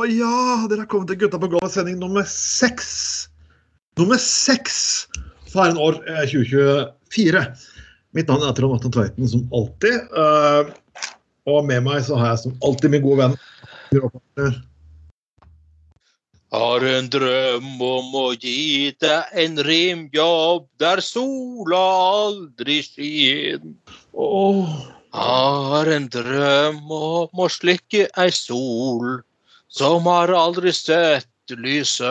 Å, ja! Dere har kommet til Gutta på gulvet, sending nummer seks. Nummer seks for en år eh, 2024. Mitt navn er Trond Atten Tveiten, som alltid. Uh, og med meg så har jeg som alltid min gode venn. Har en drøm om å gi deg en rimjobb der sola aldri skin. Åh, Har en drøm om å slikke ei sol som har aldri sett lyset.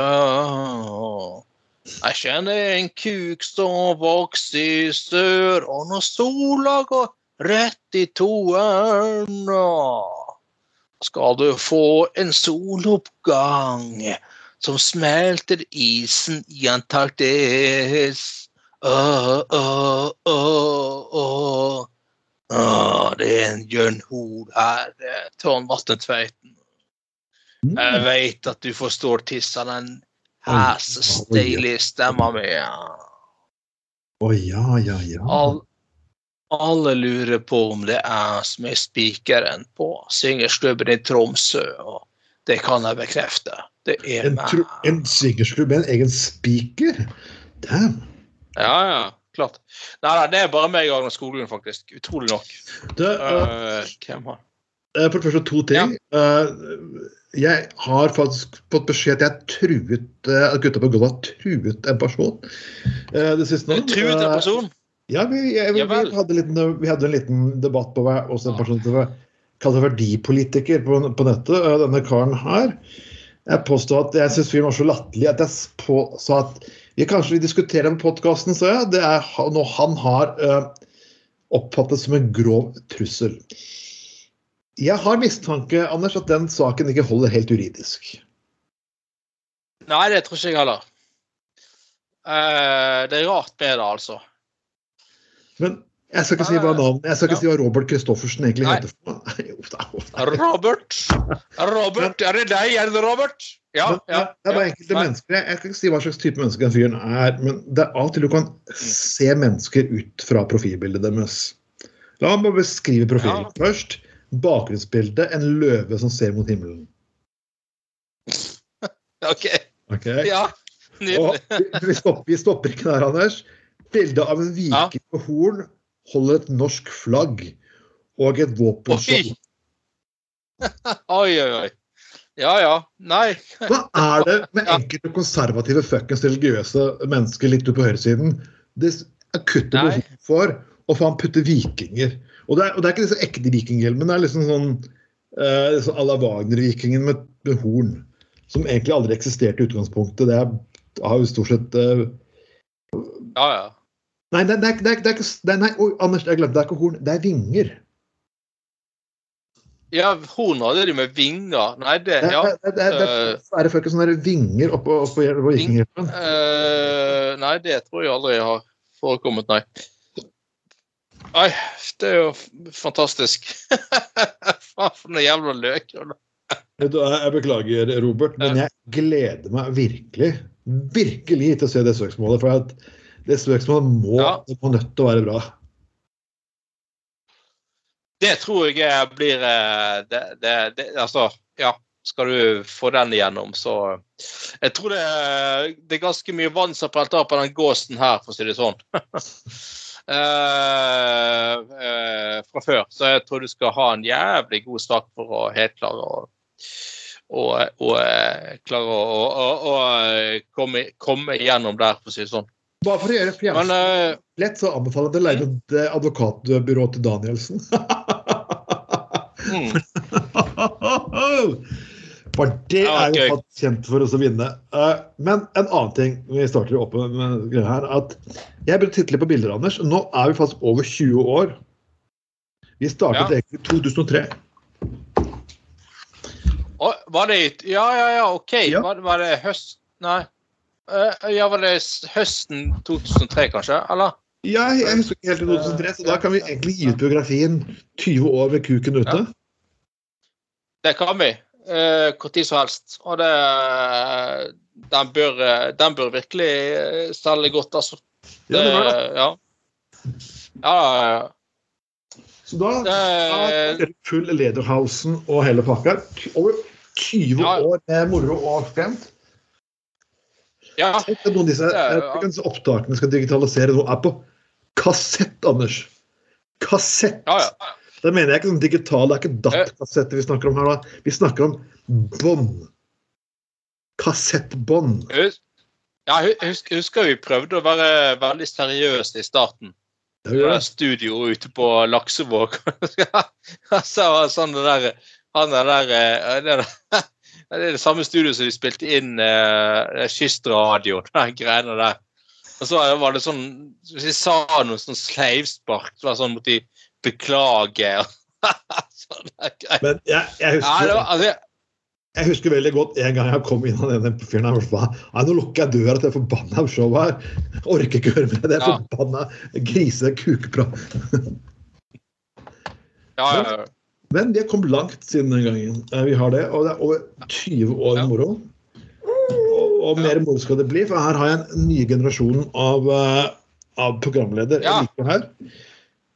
Jeg kjenner en kuk som vokser i sør, og når sola går rett i toeren skal du få en soloppgang som smelter isen i Antarktis. Åh. Åh, det er en Jørn Hoel her, eh, Trond Vatne Tveiten. Jeg vet at du forstår tissa den hæsesteilige stemma mi. Å ja, ja, ja. All, alle lurer på om det er jeg som er spikeren på syngersklubben i Tromsø, og det kan jeg bekrefte. Det er En, meg. en swingersklubb med en egen speaker? Damn. Ja, ja, klart. Nei, nei, det er bare meg og Agnes Skoglund, faktisk. Utrolig nok. Det, uh, uh, hvem har For det første to ting. Eh, Jeg har faktisk fått beskjed at jeg truet eh, at gutta på gulvet har truet en person. eh, Det siste nå. Truet en Eh, person? Ja, vi, jeg, vi, vi, hadde liten, vi hadde en liten debatt på hver hos en person som kalte verdipolitiker på, på nettet. eh, Denne karen her. Jeg påstod at jeg syns fyren var så latterlig at jeg på, sa at vi kanskje vil diskutere den podkasten, sa jeg. Det er noe han har uh, oppfattet som en grov trussel. Jeg har mistanke Anders, at den saken ikke holder helt juridisk. Nei, det tror ikke jeg heller. Eh, det er rart med det, altså. Men jeg skal ikke si hva navnet jeg skal ikke si hva Robert Christoffersen egentlig Nei. heter. for. Nei, da, da. Robert! Robert, er det deg? Er det Robert? Ja. Men, ja, det er bare ja. enkelte Nei. mennesker. Jeg, kan ikke si hva slags type menneske den fyren er, men det er av og til du kan se mennesker ut fra profilbildet deres. La meg beskrive profilen Ja. først. Bakgrunnsbildet en løve som ser mot himmelen. OK. okay. Ja. Nydelig. vi, stopper, vi stopper ikke der, Anders. Bildet av en viking på horn holder et norsk flagg og et våpenskjold. Oi. Oi, oi. Ja, ja. Nei. Hva er det med enkelte konservative fuckings religiøse mennesker litt ute på høyresiden? Det akutte behovet behov for å faen putte vikinger. Og det er, og det er ikke disse ekte vikinghjelmene, det er liksom sånn uh, à la Wagner-vikingen med, med horn. Som egentlig aldri eksisterte i utgangspunktet. Det er, har jo stort sett uh, Ja, ja. Nei, det, det, det, det er ikke det Nei, oi, Anders, jeg glemte. Det er ikke horn, det er vinger. Ja, horn hadde de med vinger. Nei, det Ja. det, det, det, det er fuckings sånne vinger oppå, oppå vikinghjelmen. Uh, nei, det tror jeg aldri har forekommet, nei. Nei, det er jo fantastisk. Faen, for noe jævla løk. Jeg beklager, Robert, men jeg gleder meg virkelig virkelig til å se det søksmålet. For det søksmålet må, Ja. det må nødt til å være bra. Det tror jeg blir eh, det, det, det, Altså, ja. Skal du få den igjennom, så Jeg tror det, det er ganske mye vann som av på den gåsen her, for å si det sånn. Eh, eh, fra før. Så jeg tror du skal ha en jævlig god start for å helt klare å og, og eh, klare å, og, eh, komme, komme igjennom der, for å si det sånn. Bare for å gjøre fjernsyn uh, lett, så anbefaler jeg å leie et advokatbyrå til Danielsen. mm, For det Ja, er jo kjent for oss å vinne. Uh, Men en annen ting vi starter opp med greia her, at jeg begynte å titte litt på bilder, Anders. Nå er vi faktisk over 20 år Vi startet Ja. egentlig i 2003. Oh, var det Ja, ja, ja, OK. Ja. Var, var det høst... Nei. Uh, ja, var det høsten 2003, kanskje? Eller? Ja, jeg husker ikke helt i 2003, så da kan vi egentlig gi ut biografien 20 år med kuken ute. Det kan vi. Uh, Hvor tid som helst. Og det Den bør, eh, den bør virkelig eh, selge godt, altså. Ja, det det. ja. Ja, ja, ja. Så da Det- er det full Lederhausen og hele pakka. Over 20 Ja. år med moro og skremt. ja. Tenk at noen av disse, Det disse opptakene skal digitalisere nå, er på kassett, Anders. Kassett. ja, ja. Da mener jeg ikke sånn digital, det er ikke datakassetter vi snakker om her. da. Vi snakker om bånd. Kassettbånd. Ja, husker, husker vi prøvde å være veldig seriøse i starten. Det var det. studio ute på Laksevåg. Så var sånn det der Han er der eh, det, er- det er det samme studio som de spilte inn eh, Kystradio, de greiene der. Og så var det sånn Hvis de sa noe sånn sleivspark, så var det sånn mot de beklage. Sånne greier. Men jeg, jeg, Ja, husker, var, altså, jeg husker veldig godt en gang jeg kom inn den fyren her. og sa, nå lukker jeg døra til det forbanna showet her. Orker ikke høre med det Ja. forbanna grise-kukeprat. ja, ja, ja. Men vi har kommet langt siden den gangen. Eh, Vi har det, og det er over 20 år Ja. moro. Og, og mer moro skal det bli, for her har jeg en ny generasjon av, eh, av programleder. Ja. Jeg liker her.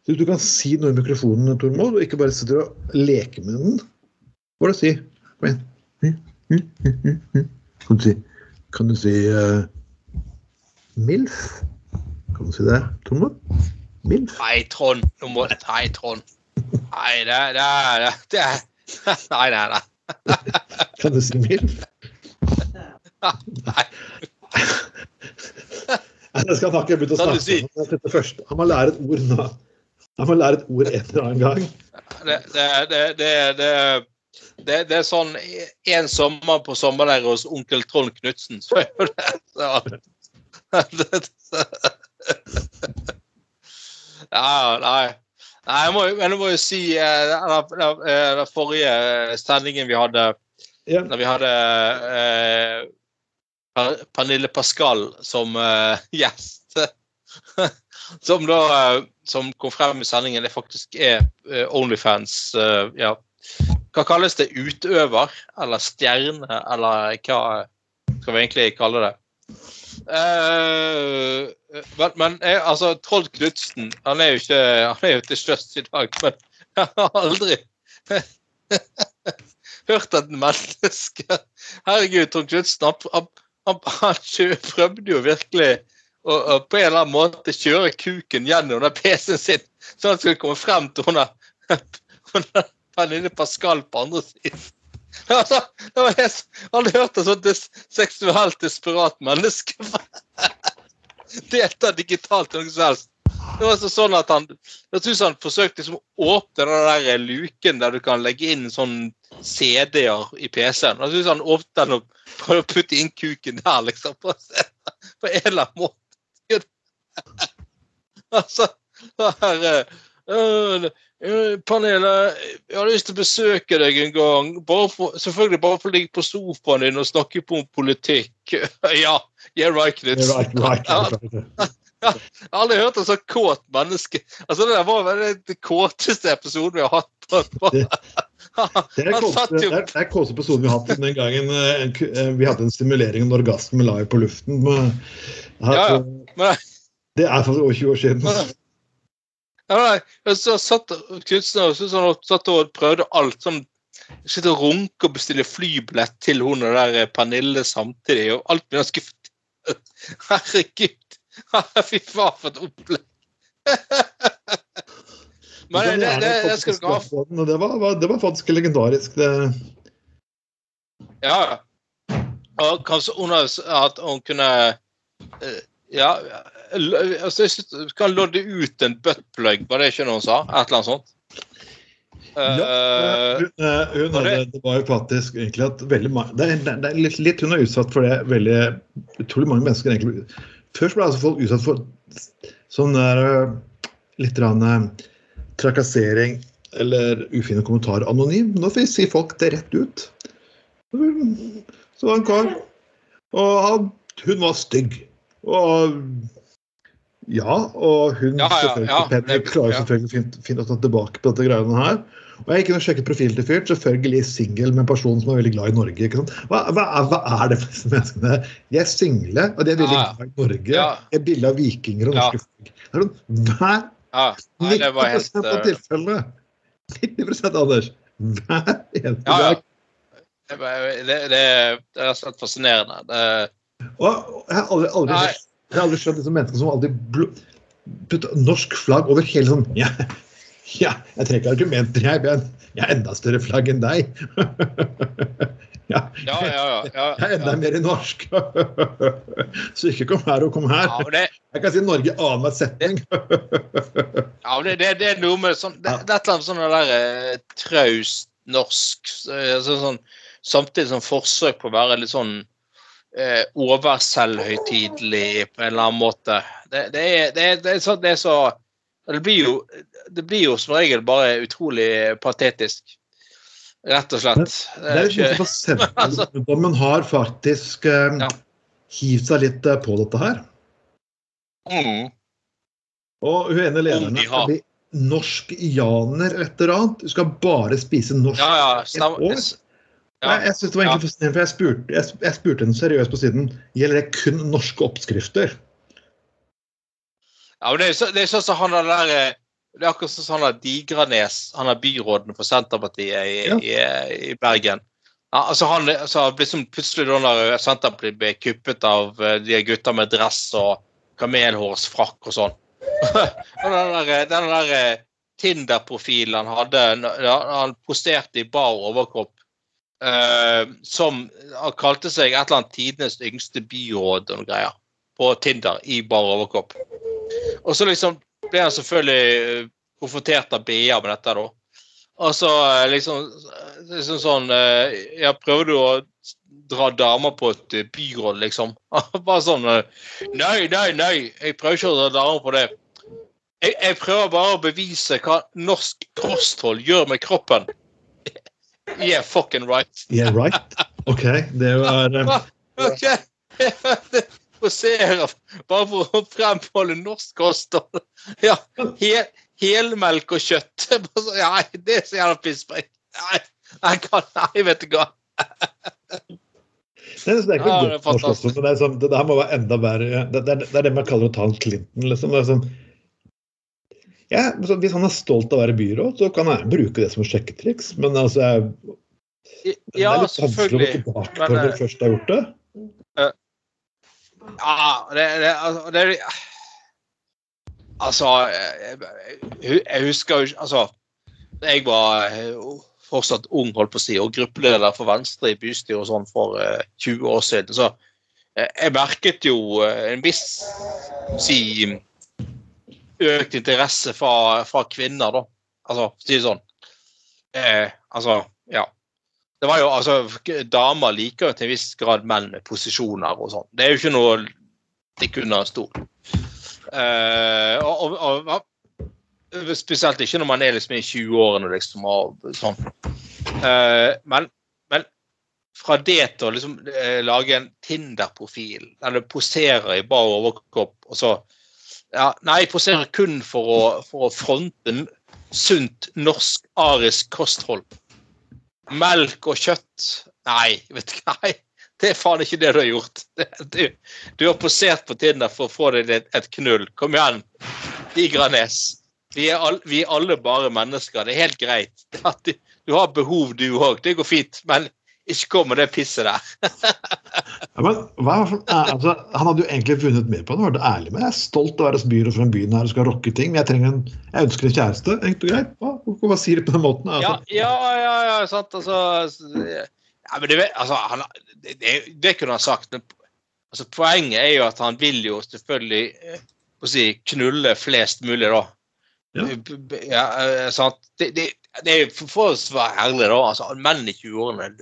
Så du kan si noe i mikrofonen, Tormod, og ikke bare sitter og leker med den. Hva er det å si? Kom igjen. Kan du si, kan du si uh, MILF? Kan du si det, Tormod? MILF? Nei, Trond. Nå må Nei, Trond. Nei, det, det, det, det Nei, nei, nei. Kan du si MILF? nei. Det skal han ikke begynne å snakke si? om. Dette først. Han må lære et ord nå. Han må lære et ord en eller annen gang. Det, det, det, det, det, er sånn En sommer på sommerleir hos onkel Trond Knutsen, så er jo det Ja, nei. Nei, jeg må, jeg må jo si eh, den, den forrige sendingen vi hadde yeah. da vi hadde eh, Pernille Pascal som eh, gjest. som da eh, Som kom frem i sendingen, det faktisk er eh, Onlyfans eh, Ja. Hva kalles det? Utøver? Eller stjerne? Eller hva skal vi egentlig kalle det? Uh, men men altså, Troll Knutsen Han er jo ikke Han er jo til sjøs i dag, men jeg har aldri hørt at menneske Herregud, Trond Knutsen han, han, han prøvde jo virkelig å, og, på en eller annen måte kjøre kuken gjennom den PC-en sin, sånn at han skulle komme frem til hun der- lille Pascal på andre siden. Altså, det var hørt et sånt des- seksuelt desperat menneske delta digitalt til noe som helst. Det var sånn at han jeg synes han forsøkte liksom å åpne den der luken der du kan legge inn sånn CD-er i PC-en. Jeg synes han åpnet den og prøvde å putte inn kuken der, liksom. På en eller annen måte. Altså herre her, øh, øh, Panelet, jeg har lyst til å besøke deg en gang. Bare for, selvfølgelig bare for å ligge på sofaen din og snakke på om politikk. ja, yeah right, Knutsen. Right, right, right, right. Jeg har aldri hørt et så kåt menneske. Altså, Det der var vel den kåteste episoden vi har hatt. Det- Det er den kåteste episoden vi har hatt den gangen eh, en eh, vi hadde en simulering av en orgasme live på luften. Men, Ja, ja. Men, Det er for over 20 år siden. ja, nei, jeg så satt Knutsen og, så, sånn, satt og prøvde alt. sånn Sitte og runke og bestille flybillett til hun og der eh, Pernille samtidig. og alt blir skuffet. Herregud! Fy faen, for et opplegg! Men det, det, det, det skal dere ha det var, det var faktisk legendarisk. Det, Ja. Og kanskje hun at hun kunne eh, Ja, altså, jeg kan lodde ut en buttplug, var det ikke noe hun sa? Et eller annet sånt? Ja, Eh, hun, eh, hun det- hadde, det var jo faktisk egentlig at veldig det er, det er litt, litt Hun er utsatt for det veldig utrolig mange mennesker egentlig Først ble altså folk utsatt for sånn der eh, litt grann, eh, trakassering eller ufine kommentarer anonym. Nå får vi si folk det rett ut. Så var det en kar, og han, hun var stygg. Og ja, og hun Ja, ja, selvfølgelig, ja, Penny klarer selvfølgelig å finne, å tilbake på dette greiene her. Og jeg gikk inn og sjekket profilen til fyren. Selvfølgelig singel med en person som er veldig glad i Norge. ikke sant? Hva, hva, hva er det for disse menneskene? De er single, og de er veldig glad i Norge. Ja. Et bilde av vikinger og norske folk. Det er sånn, hver Ja, nei, det var 90 helt av eh, tilfellene. 90 Anders. Hver eneste dag. det, det, det er rett og slett fascinerende. Det, Og jeg har aldri, aldri, jeg har aldri skjønt disse menneskene som alltid putter norsk flagg over hele sånn ja, ja, jeg trenger ikke argumenter, jeg. men Jeg har enda større flagg enn deg. ja, ja, ja, ja. ja, jeg er enda mer i norsk. Så ikke kom her og kom her. Ja, det, Jeg kan si Norge annenhver setning. ja, det, er noe med sånn Det, er et eller annet sånn der eh, traust norsk eh, sånn, sånn, Samtidig som forsøk på å være litt sånn eh, overselvhøytidelig på en eller annen måte. Det, det, er, det, er, det, er så, er så blir, jo, det blir jo som regel bare utrolig patetisk. Rett og slett. Det er jo ikke- morsomt at Senterungdommen har faktisk eh, Ja. hivd seg litt eh, på dette her. mm. Og hun ene lederen skal bli norsk janer et eller annet. Hun skal bare spise norsk. Ja, ja. et år. Ja. Jeg, synes det var egentlig fascinerende, for jeg spurte, jeg, jeg spurte henne seriøst på siden gjelder det kun norske oppskrifter. Ja, men det er, så, det er sånn som han der eh, Det er akkurat sånn som han der Digranes, han er byråden for Senterpartiet i, Ja. i, i Bergen. Ja, altså han altså, liksom Plutselig da når Senterpartiet ble kuppet av eh, de gutta med dress og kamelhårsfrakk og sånn. den der, den der eh, Tinder-profilen han hadde han posterte i bar overkropp eh, som kalte seg et eller annet tidenes yngste byråd og noe greier på Tinder i bar overkropp. Og så liksom ble han selvfølgelig eh, konfrontert av BA med dette, da. Og så eh, liksom, liksom sånn Ja, Jeg prøvde å dra damer på et eh, byråd, liksom. Bare sånn eh, Nei, nei, nei, jeg prøver ikke å dra damer på det. Jeg, jeg prøver bare å bevise hva norsk kosthold gjør med kroppen. Yeah, fucking right. Yeah, right? OK. Det er um... Ok. Poserer bare for å fremholde norsk kosthold. Ja. Hel, helmelk og kjøtt. Nei, det er så jævla pisspreik. Nei, jeg kan Nei, vet du hva. Det det ikke Ja, det det, er sånn, her må være enda verre. Er- det er det man kaller å ta en Clinton. liksom. Det er sånn, ja, så hvis han er stolt av å være byråd, så kan han bruke det som sjekketriks. Men altså, jeg, det er litt vanskelig å gå tilbake når eh, du først har gjort det. Ja, det, det, altså, det Altså, jeg, jeg- husker jo ikke Altså, jeg var eh, fortsatt ung, holdt på å si, og gruppeleder for Venstre i bystyret og sånn for uh, 20 år siden, så eh, jeg merket jo eh, en viss si økt interesse fra, fra kvinner, da. Altså, si det sånn. Eh, altså, ja. Det var jo, altså, Damer liker jo til en viss grad menn med posisjoner og sånn. Det er jo ikke noe de kunne ha stol. Eh, og, og, og, spesielt ikke når man er liksom i 20-årene liksom, og sånn. Eh, men, men fra det til å liksom eh, lage en Tinder-profil der du poserer i bar overkropp, og så ja, Nei, jeg poserer kun for å, for å fronte sunt norsk arisk kosthold. Melk og kjøtt Nei, vet du hva. Det er faen ikke det du har gjort. Du, du har posert på Tinder for å få deg et, et knull. Kom igjen, Digranes. Vi vi er alle bare mennesker. Det er helt greit. Du, du har behov, du òg. Det går fint. Men ikke kom med det pisset der. Ja, men hva, eh, altså, Han hadde jo egentlig vunnet mer på det, var det ærlig med. Jeg er stolt av å være byråd for den byen her og skal rocke ting. Men jeg trenger en, jeg ønsker en kjæreste. Enkelt og greit. Hva, hva sier du på den måten? Ja, Altså, ja, ja, ja sant. Altså ja, men det, altså, han, det, det, det kunne han sagt. Men altså, poenget er jo at han vil jo selvfølgelig eh, si, knulle flest mulig, da. Ja. B- ja, eh, sant? Det, det, det er for å være ærlig, da. Altså, menn i 20-årene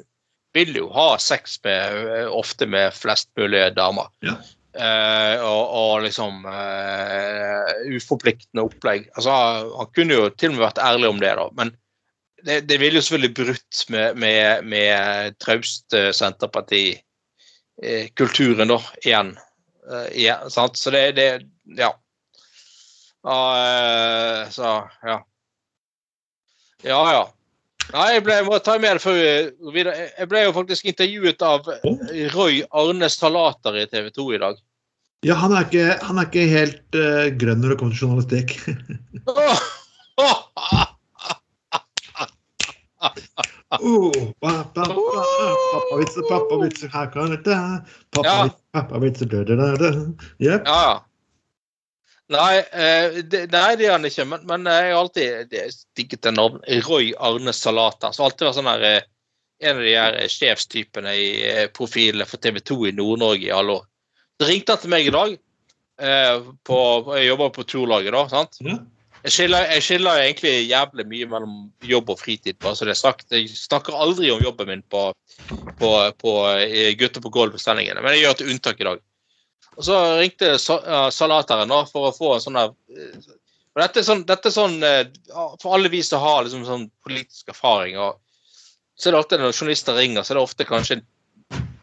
vil jo ha sex med, eh, ofte med flest mulig damer. Ja. Eh, og, og liksom eh, uforpliktende opplegg. Altså, han kunne jo til og med vært ærlig om det, da. Men det, det ville jo selvfølgelig brutt med, med, med traust eh, Senterparti-kulturen, da, igjen. Eh, igjen? Så det, det Ja. Uh, så, ja. Ja, ja. Nei, jeg, ble, jeg må ta med det før vi videre. Jeg ble jo faktisk intervjuet av Roy Arne Salater i TV 2 i dag. Ja, han er ikke, han er ikke helt uh, grønn når det kommer til journalistikk. oh, pappa, pappavitser, pappavitser, her kan dette Pappavitser, pappavitser, dø, dø, dø. Ja. Nei, eh, det, nei, det gjør han ikke. Men, men jeg har alltid digget det navn. Roy Arne Salata. Så alltid vært sånn her, eh, en av de her sjefstypene i profilene for TV 2 i Nord-Norge i alle år. Så ringte han til meg i dag. Eh, på, jeg jobber på turlaget, da. sant? Jeg skiller, jeg skiller egentlig jævlig mye mellom jobb og fritid. bare så det er sagt. Jeg snakker aldri om jobben min på, på, på Gutter på gulvet-sendingene, men jeg gjør et unntak i dag. Og så ringte salateren for å få en sånn der og dette er sånn, dette er sånn For alle vi som har liksom sånn politisk erfaring, og så er det ofte når journalister ringer, så er det ofte kanskje en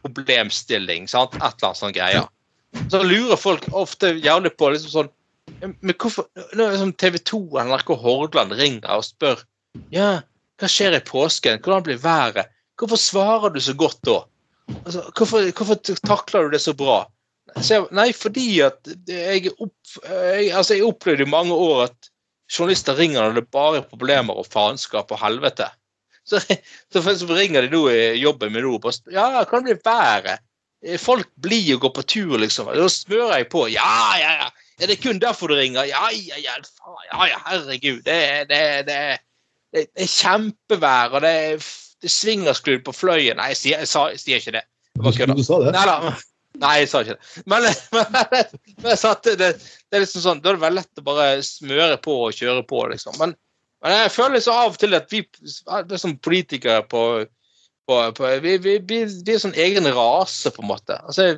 problemstilling. sant? Et eller annet sånn greie. Så lurer folk ofte gjerne på liksom sånn Men hvorfor Når liksom TV 2 eller NRK Hordaland ringer og spør Ja, hva skjer i påsken? Hvordan blir været? Hvorfor svarer du så godt da? Altså, hvorfor, hvorfor takler du det så bra? Nei, fordi at jeg, opp, jeg, altså jeg opplevde i mange år at journalister ringer når det bare er problemer og faenskap og helvete. Så, så, ringer de nå i jobben min nå og Ja, kan det bli været? Folk blir og går på tur, liksom. Da smører jeg på. Ja, ja, ja. Er det kun derfor du ringer? Ja, ja, ja. ja, ja herregud. Det, det, det, det, er kjempevær, og det, det svinger skrudd på fløyen. Nei, jeg sier, jeg, jeg ikke det. Du sa det? Nei da. Nei, jeg sa ikke det. Men, men, men det, det, er liksom sånn, da er det veldig lett å bare smøre på og kjøre på, liksom. Men, men jeg føler så av og til at vi det er som politikere på, på, på vi, vi, vi, vi, er sånn egen rase, på en måte. Altså,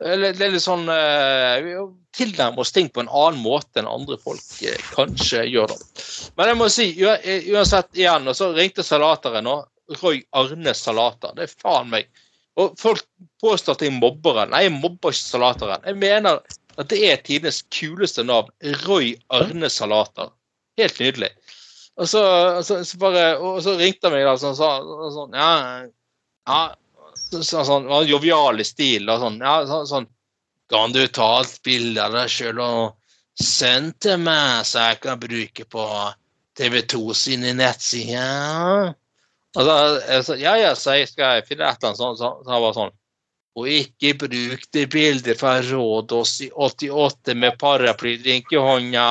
det er litt sånn Vi tilnærmer oss ting på en annen måte enn andre folk eh, kanskje gjør. det. Men jeg må si, uansett igjen, og så ringte salateren nå. Roy Arne Salater. Det er faen meg og folk påstår at jeg mobber han. Nei, jeg mobber ikke Salateren. Jeg mener at det er tidenes kuleste navn. Roy Arne Salater. Helt nydelig. Og så, så, så, bare, og så ringte han meg da sånn, så, sånn Ja, ja så, sånn, var jovial i stil. Og sånn, ja, så, sånn Kan du ta et bilde av deg sjøl og sende til meg, så jeg kan bruke på TV2 sine nettsider? Og så, så, ja, ja, så jeg skal finne et eller annet sånt. Så, så han var sånn Og ikke bruk det bildet fra Rådås i 88 med paraplydrink i hånda.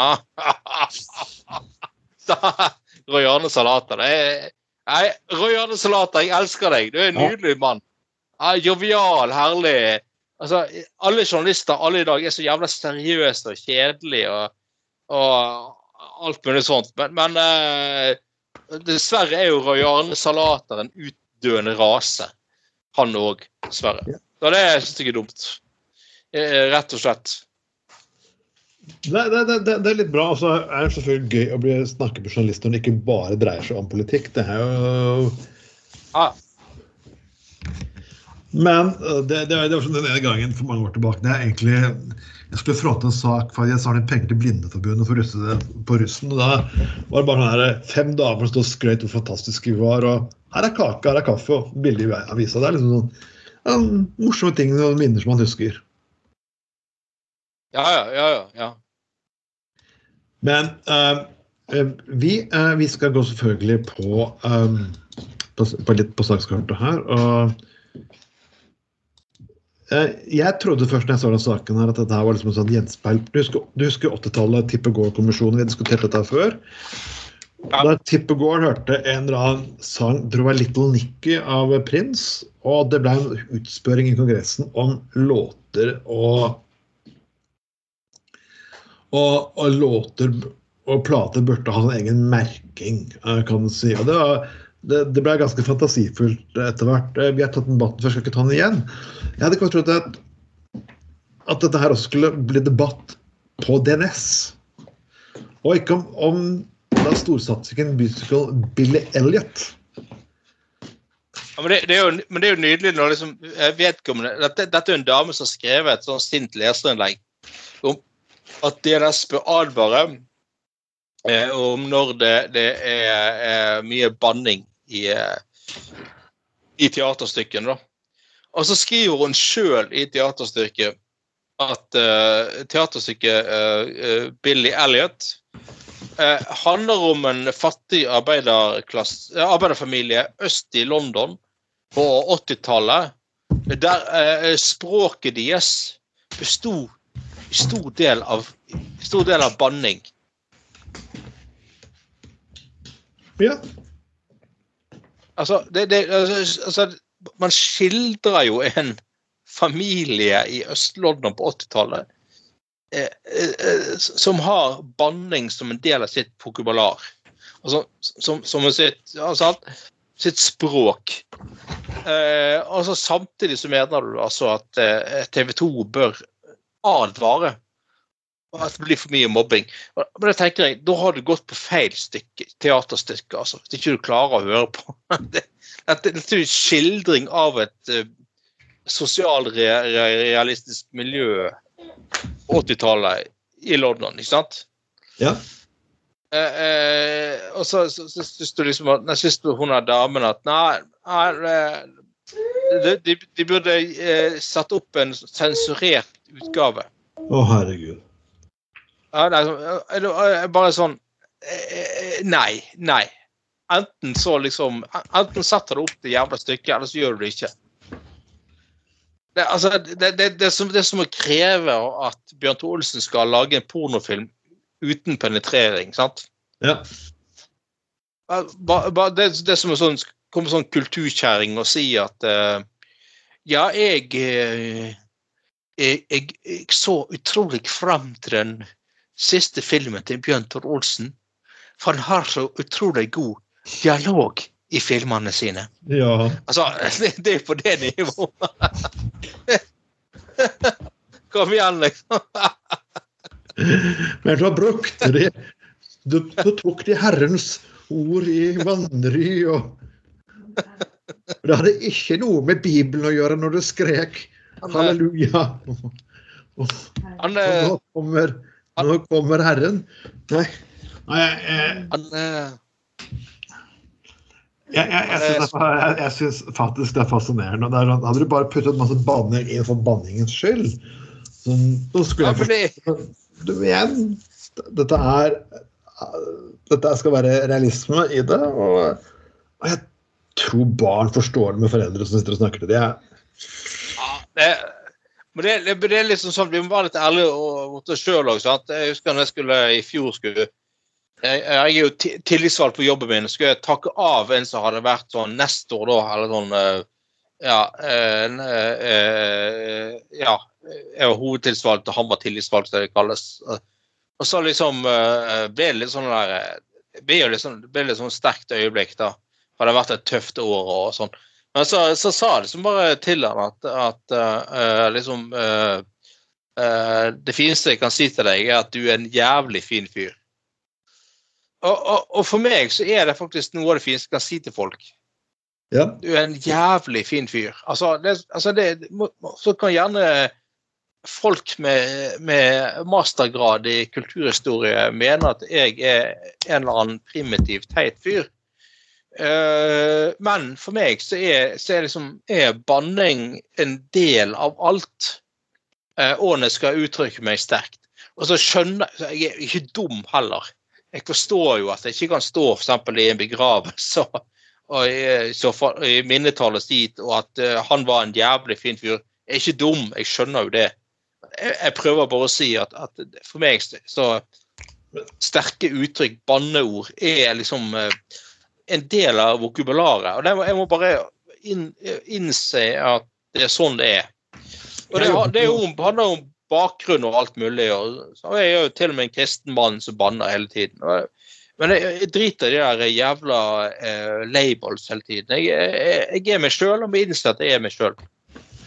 Royane Salater. Nei, Roy Salater, jeg elsker deg. Du er en nydelig mann. Jovial, herlig. Altså, alle journalister alle i dag er så jævla seriøse og kjedelige og, og alt mulig sånt. Men, men uh, Dessverre er jo Roy Arne Salater en utdøende rase. Han òg, dessverre. Ja. Det syns jeg er dumt. Eh, rett og slett. Det, det, det, det, er litt bra. Og så er det selvfølgelig gøy å bli snakke med journalister når det ikke bare dreier seg om politikk. Det er jo ah. Men det, det, det, var sånn den ene gangen for mange år tilbake. Det er egentlig jeg skulle fronte en sak for jeg sa litt penger til Blindeforbundet for russe på russen. og Da var det bare sånn her, fem damer som stod og skrøt hvor fantastiske vi var. og Her er kake, her er kaffe og bilde i avisa. Det er liksom sånn ja, morsomme ting og minner som man husker. Ja, ja, ja. ja. Men uh, vi, uh, vi, skal gå selvfølgelig på, um, på, på litt på sakskartet her. og Eh, jeg trodde først når jeg så den saken her at dette var liksom en sånn gjenspeil. Du husker, husker 80-tallet, Tippegård-kommisjonen. Vi har diskutert dette før. Ja. Da Tippegård hørte en eller annen sang, tror jeg var 'Little Nicky' av Prince, og det ble en utspørring i Kongressen om låter og og, og låter og plater burde ha en egen merking, eh, kan du si. Og det var det, det, ble ganske fantasifullt etter hvert. Eh, vi har tatt debatten før, skal ikke ta den igjen. Jeg hadde ikke trodd at, at dette her også skulle bli debatt på DNS. Og ikke om, om da storsatsingen musical Billy Elliot. Ja, men, det, det jo, men det er jo nydelig når liksom eh, vedkommende dette, dette er en dame som har skrevet et sånn sint leserinnlegg om at DNS bør advare eh, om når det, det er, er mye banning i, eh, i teaterstykkene. Og så skriver hun sjøl i teaterstykket at uh, teaterstykket uh, Billy Elliot uh, handler om en fattig arbeiderfamilie øst i London på 80-tallet, der språket deres besto i stor del av, stor del av banning. Ja. Altså, det, det, altså, altså, man skildrer jo en familie i Øst-London på 80-tallet eh, eh, som har banning som en del av sitt pokubalar. Altså, som, som sitt, altså, sitt språk. Eh, altså, samtidig så mener du altså at eh, TV 2 bør advare og at det blir for mye mobbing. Men da tenker jeg, da har du gått på feil stykke, teaterstykke. altså, Hvis ikke du klarer å høre på. Det, det dette er en skildring av et uh, sosialrealistisk miljø 80-tallet i London, ikke sant? ja. Eh, eh, og så så- så syns du liksom at, nei, syns du hun er damen at nei, eh, de, de, de burde eh, satt opp en sensurert utgave. Å, herregud. Ja, nei, så- eh, det var bare sånn eh, Nei. Nei. Enten så liksom Enten setter du opp det jævla stykket, eller så gjør du det ikke. Det, altså, det, det, det, er som, det er som å kreve at Bjørn Thor Olsen skal lage en pornofilm uten penetrering. sant? Ja. Ba, ba, det, det er som en sånn, kommer sånn kulturkjerring og sier at uh, Ja, jeg, eh, jeg, jeg Jeg så utrolig fram til den siste filmen til Bjørn Tor Olsen. For han har så utrolig god dialog i filmene sine. ja. Altså, det, det er på det nivået. Kom igjen, liksom. Men da brukte de Du, du tok de Herrens ord i vanry og Det hadde ikke noe med Bibelen å gjøre når du skrek Han, eh, halleluja. Og, og, og eh, nå, kommer, nå kommer Herren. Nei, Nei jeg, jeg, han eh, jeg, jeg, jeg, synes, det jeg, jeg synes faktisk det er fascinerende. Det er, sånn, hadde du bare puttet masse banning inn for banningens skyld, så, så skulle ja, jeg du, igjen, dette er Dette skal være realisme i det. Og, og jeg tror barn forstår det med foreldre som sitter og snakker til dem. Ja, det, men det, det, det er liksom sånn, Vi må være litt ærlige mot oss sjøl òg. Jeg husker når jeg skulle i fjor skulle jeg, jeg er jo ti- tillitsvalgt på jobben min. Skulle jeg takke av en som hadde vært sånn nestor, da, eller sånn eh, Ja. en, eh, ja. Jeg var hovedtillitsvalgt, og han var tillitsvalgt, som det kalles. Og så liksom eh, ble det litt sånn der sånn, det ble litt sånn sterkt øyeblikk, da. Det har vært et tøft år og sånn. Men så, så sa jeg liksom bare til han at, at uh, liksom uh, uh, Det fineste jeg kan si til deg, er at du er en jævlig fin fyr. Og, og, og for meg så er det faktisk noe av det fineste jeg kan si til folk. Ja. Du er en jævlig fin fyr. Altså, det, altså det, så kan gjerne folk med, med mastergrad i kulturhistorie mene at jeg er en eller annen primitiv, teit fyr. Eh, men for meg så er, så er, liksom, er banning en del av alt. Uh, og når jeg skal uttrykke meg sterkt. Og så skjønner så Jeg er ikke dum heller. Jeg forstår jo at jeg ikke kan stå eksempel i en begravelse og, så for, i minnetallet dit, og at uh, han var en jævlig fin fyr. Jeg er ikke dum, jeg skjønner jo det. Jeg, jeg prøver bare å si at, at for meg så- sterke uttrykk, banneord, er liksom eh, en del av vokabularet. Og det må, jeg må bare inn, innse at det er sånn det er. Og det, det jo, handler om bakgrunn og alt mulig. Og, så jeg er jo til og med en kristen mann som banner hele tiden. Og, men jeg, jeg driter i de der jævla eh, labels hele tiden. Jeg, jeg, jeg er meg sjøl og må innse at jeg er meg sjøl.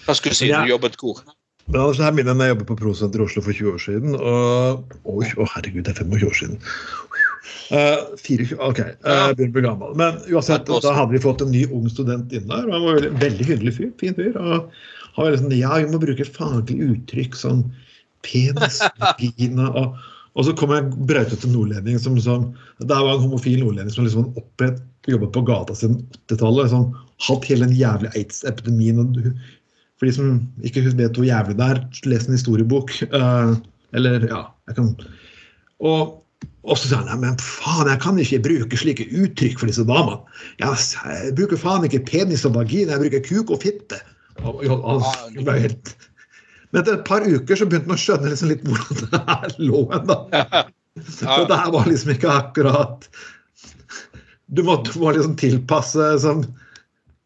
Hva skulle du si? Ja. Du jobbet kor? Men altså, her minner jeg meg jeg jobbet på Prosenter i Oslo for 20 år siden. Og Oi, å herregud, det er 25 år siden. Fire, ok, uh, begynner å bli gammel. Men uansett, da hadde vi fått en ny ung student inn der. og Han var veldig, veldig hyggelig fyr. Fin fyr. Og han var liksom, ja, vi må bruke faglige faglig uttrykk som penis, vagina og, og så kom jeg brautete nordlending som liksom Det var en homofil nordlending som liksom opphet, jobbet på gata siden 80-tallet. Liksom, hatt hele den jævlige aids-epidemien. For de som ikke vet hvor jævlig det er, les en historiebok. Uh, eller, ja, jeg kan og, og så sa han men faen, jeg kan ikke bruke slike uttrykk for disse damene. Jeg bruker faen ikke penis og vagina, jeg bruker kuk og fitte. Og, og, og, det helt... Men etter et par uker så begynte han å skjønne liksom litt hvordan det her lå hen. da. For det her var liksom ikke akkurat Du må, må liksom tilpasse som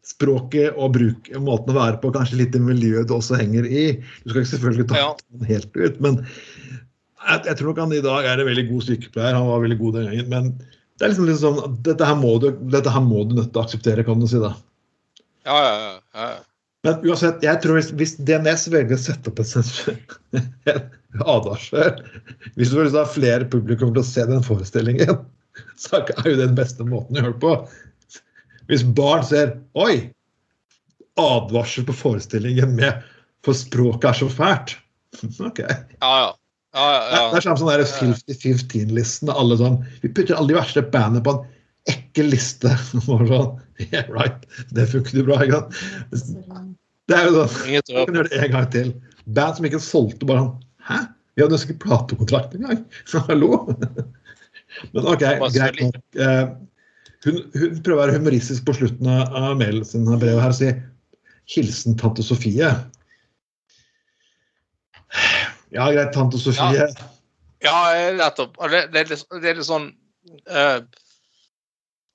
språket og bruke måten å være på, kanskje litt det miljøet du også henger i. Du skal ikke selvfølgelig ta den helt ut, men jeg, jeg tror nok han i dag er en veldig god sykepleier. Han var veldig god den gangen. Men det er liksom litt sånn dette her må du, dette her må du nødt til å akseptere, kan du si. da. Ja, ja, ja, ja. Men uansett, jeg tror hvis, hvis DNS velger å sette opp en en advarsel Hvis du vil ha flere publikum til å se den forestillingen, så er jo det den beste måten å gjøre det på. Hvis barn ser Oi! Advarsel på forestillingen med For språket er så fælt. OK. ja, ja. Ja, ja, Det er sånn sånn der 50-15-listen. alle sånn, Vi putter alle de verste bandene på en ekkel liste. Sånn, yeah, right, Det funker jo bra. ikke sant? Det er jo sånn, Vi kan gjøre det en gang til. Band som ikke solgte bare sånn Hæ? Vi hadde nesten ikke platekontrakt engang! Hallo! Men OK, greit nok. Eh, Hun, hun prøver å være humoristisk på slutten av mailen sin brevet her og si 'Hilsen tante Sofie'. Ja, greit, tante Sofie. Ja, nettopp. Det, det, er litt, det er litt sånn uh,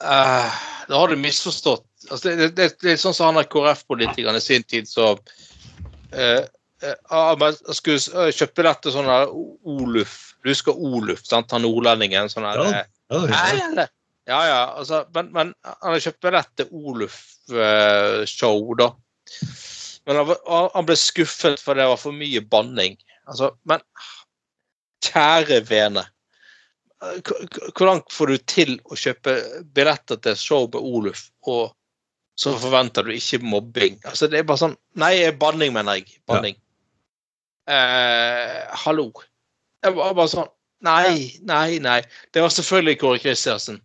uh, Da har du misforstått. Altså, det, det, det er sånn som han der KrF-politikeren i sin tid så uh, eh, ah, skulle kjøpe dette sånn der Oluf. Du husker Oluf, sant? Han nordlendingen. sånn der, Ja. Ja? Ja, ja. Altså, men, men han kjøpte rett til Oluf-show, da. Men han, han ble skuffet for det var for mye banning. Altså, men kjære vene. Hvor langt Hvordan får du til å kjøpe billetter til show på Oluf, og så forventer du ikke mobbing? Altså, det er bare sånn Nei, banning, mener jeg. Banning. Eh, hallo. Det var bare sånn Nei, nei, nei. Det var selvfølgelig Kåre Kristiansen.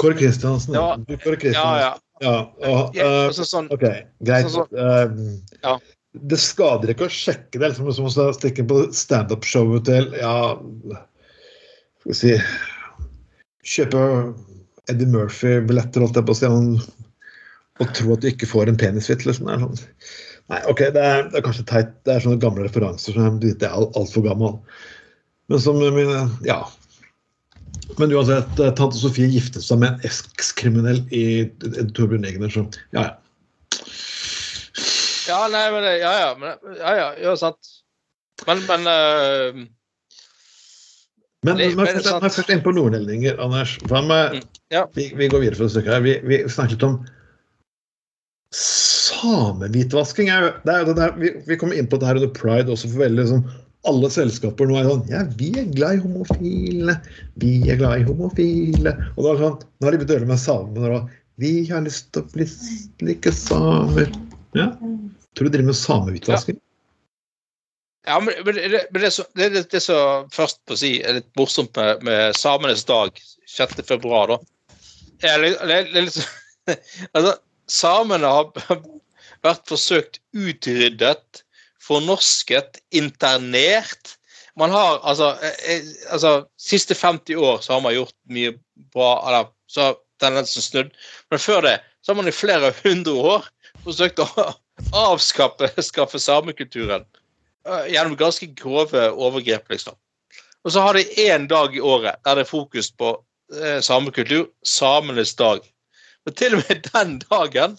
Kåre Kristiansen. Ja, Kåre Ja, Kristiansen. ja. Ja, og, ja eh, altså, sånn, OK, greit. Sånn, sånn, uh, Ja. Det skader ikke å sjekke det. Liksom, som å stikke på standup-showet til ja, Skal vi si Kjøpe Eddie Murphy-billetter, holdt jeg på å og, tro at du ikke får en penisfitt. Liksom. Det sånn. Nei, OK, det er, det er kanskje teit. Det er sånne gamle referanser som jeg er alt- altfor gammel. Men som mine Ja. Men uansett, eh, tante Sofie giftet seg med en ekskriminell i Torbjørn Egner, så ja, ja. Ja, nei, men det- Ja, ja. Men, ja, ja, ja sant. Men, men uh, Men, men men først, men først inn på nordlendinger, Anders. Hva med, Mm, ja. vi, vi går videre for et stykke her. Vi, vi snakket om samehvitvasking. er jo- Det er jo det der, vi, vi kommer inn på det her under pride også for veldig liksom, alle selskaper nå er sånn Ja, vi er glad i homofile. Vi er glad i homofile. Og da er det sånn, nå har de det med samene. Vi har lyst til å bli like samer. Ja. Tror du driver med samehvitvasking? Ja, men, men, det, det, det, det, er først på å si er litt morsomt med, med samenes dag 6. februar, da. Det er, litt- er litt altså, samene har vært forsøkt utryddet, fornorsket, internert. Man har altså, eh, eh, altså Siste 50 år så har man gjort mye bra, eller så har tendensen snudd. Men før det så har man i flere hundre år forsøkt å avskaffe skaffe samekulturen eh, gjennom ganske grove overgrep, liksom. Og så har de én dag i året der det er fokus på eh, samekultur, samenes dag. Og til og med den dagen,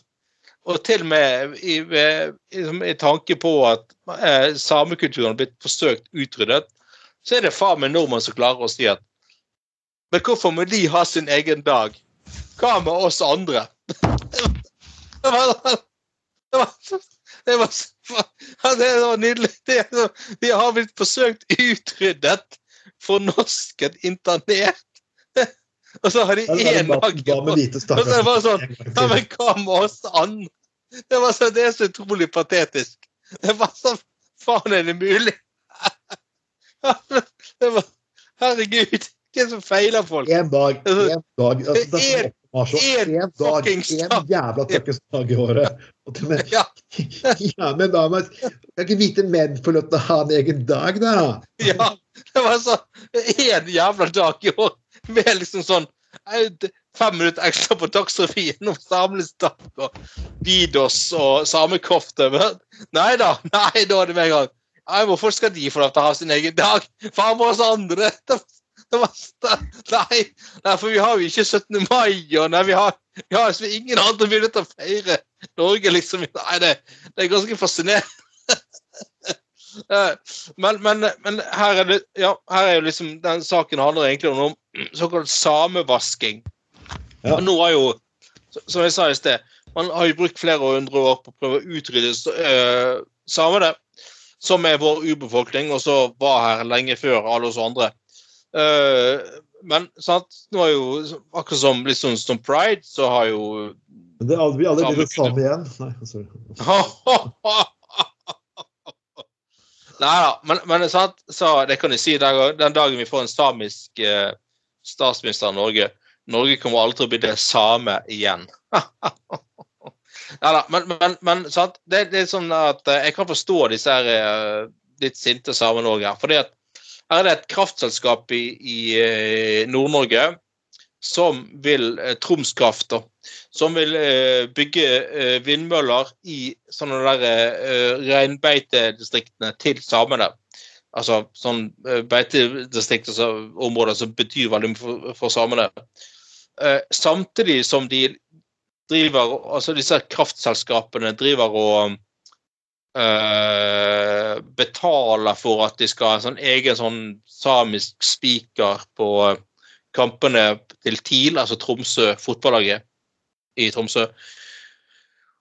og til og med i, ved- i, i tanke på at eh, samekulturen har blitt forsøkt utryddet, så er det faen meg nordmenn som klarer å si at Men hvorfor må de ha sin egen dag? Hva med oss andre? Det var, det var, det var, nydelig. Det, de har blitt forsøkt utryddet, fornorsket, internert. Og så har de én dag. Og så er det bare sånn Ja, men hva med oss andre? Det, var så, det er så utrolig patetisk. Det var sånn Faen, er det mulig? Det var, herregud, hva er det som feiler folk? En dag, en dag altså, det er så en en dag, én jævla fuckings dag i året. Med, Ja, ja, men da man, Kan ikke hvite menn få lov til å ha en egen dag, da? ja. Det var så en jævla dag i år med liksom sånn fem minutter ekstra på Dagsrevyen om samlingsdag og Vidos og samekofte. Men Nei da, nei, da er det med en gang. Hvorfor skal de få lov til å ha sin egen dag? Faen med oss andre! Det, var, nei, nei, for vi har jo ikke 17. mai, og nei, vi har, vi har liksom ingen andre muligheter til å feire Norge, liksom. Nei, det, det er ganske fascinerende. Eh, Men, men, men her er det Ja, her er jo liksom Den saken handler egentlig om såkalt samevasking. Ja. Og nå har jo, som jeg sa i sted, man har jo brukt flere hundre år på å prøve å utrydde uh, samene, som er vår urbefolkning, og så var her lenge før alle oss andre. Eh, men sant, nå er jo akkurat som, liksom, som pride, så har jo Men det blir aldri, det samme igjen. Nei, sorry. Nei da, men, men sant, så det kan jeg si den, den dagen vi får en samisk eh, statsminister i Norge Norge kommer aldri til å bli det samme igjen. Nei da, men, men, men sant, det, det er sånn at eh, jeg kan forstå disse her eh, litt sinte samene òg her. fordi at her er det et kraftselskap i, i eh, Nord-Norge som vil eh, Troms Kraft, da, som vil eh, bygge vindmøller i sånne der reinbeitedistriktene til samene. Altså sånn beitedistrikter, altså, områder som betyr veldig mye for, for samene. Samtidig som de driver Altså disse kraftselskapene driver og eh, betaler for at de skal ha en sånn egen sånn samisk spiker på kampene til TIL, altså Tromsø, fotballaget i Tromsø.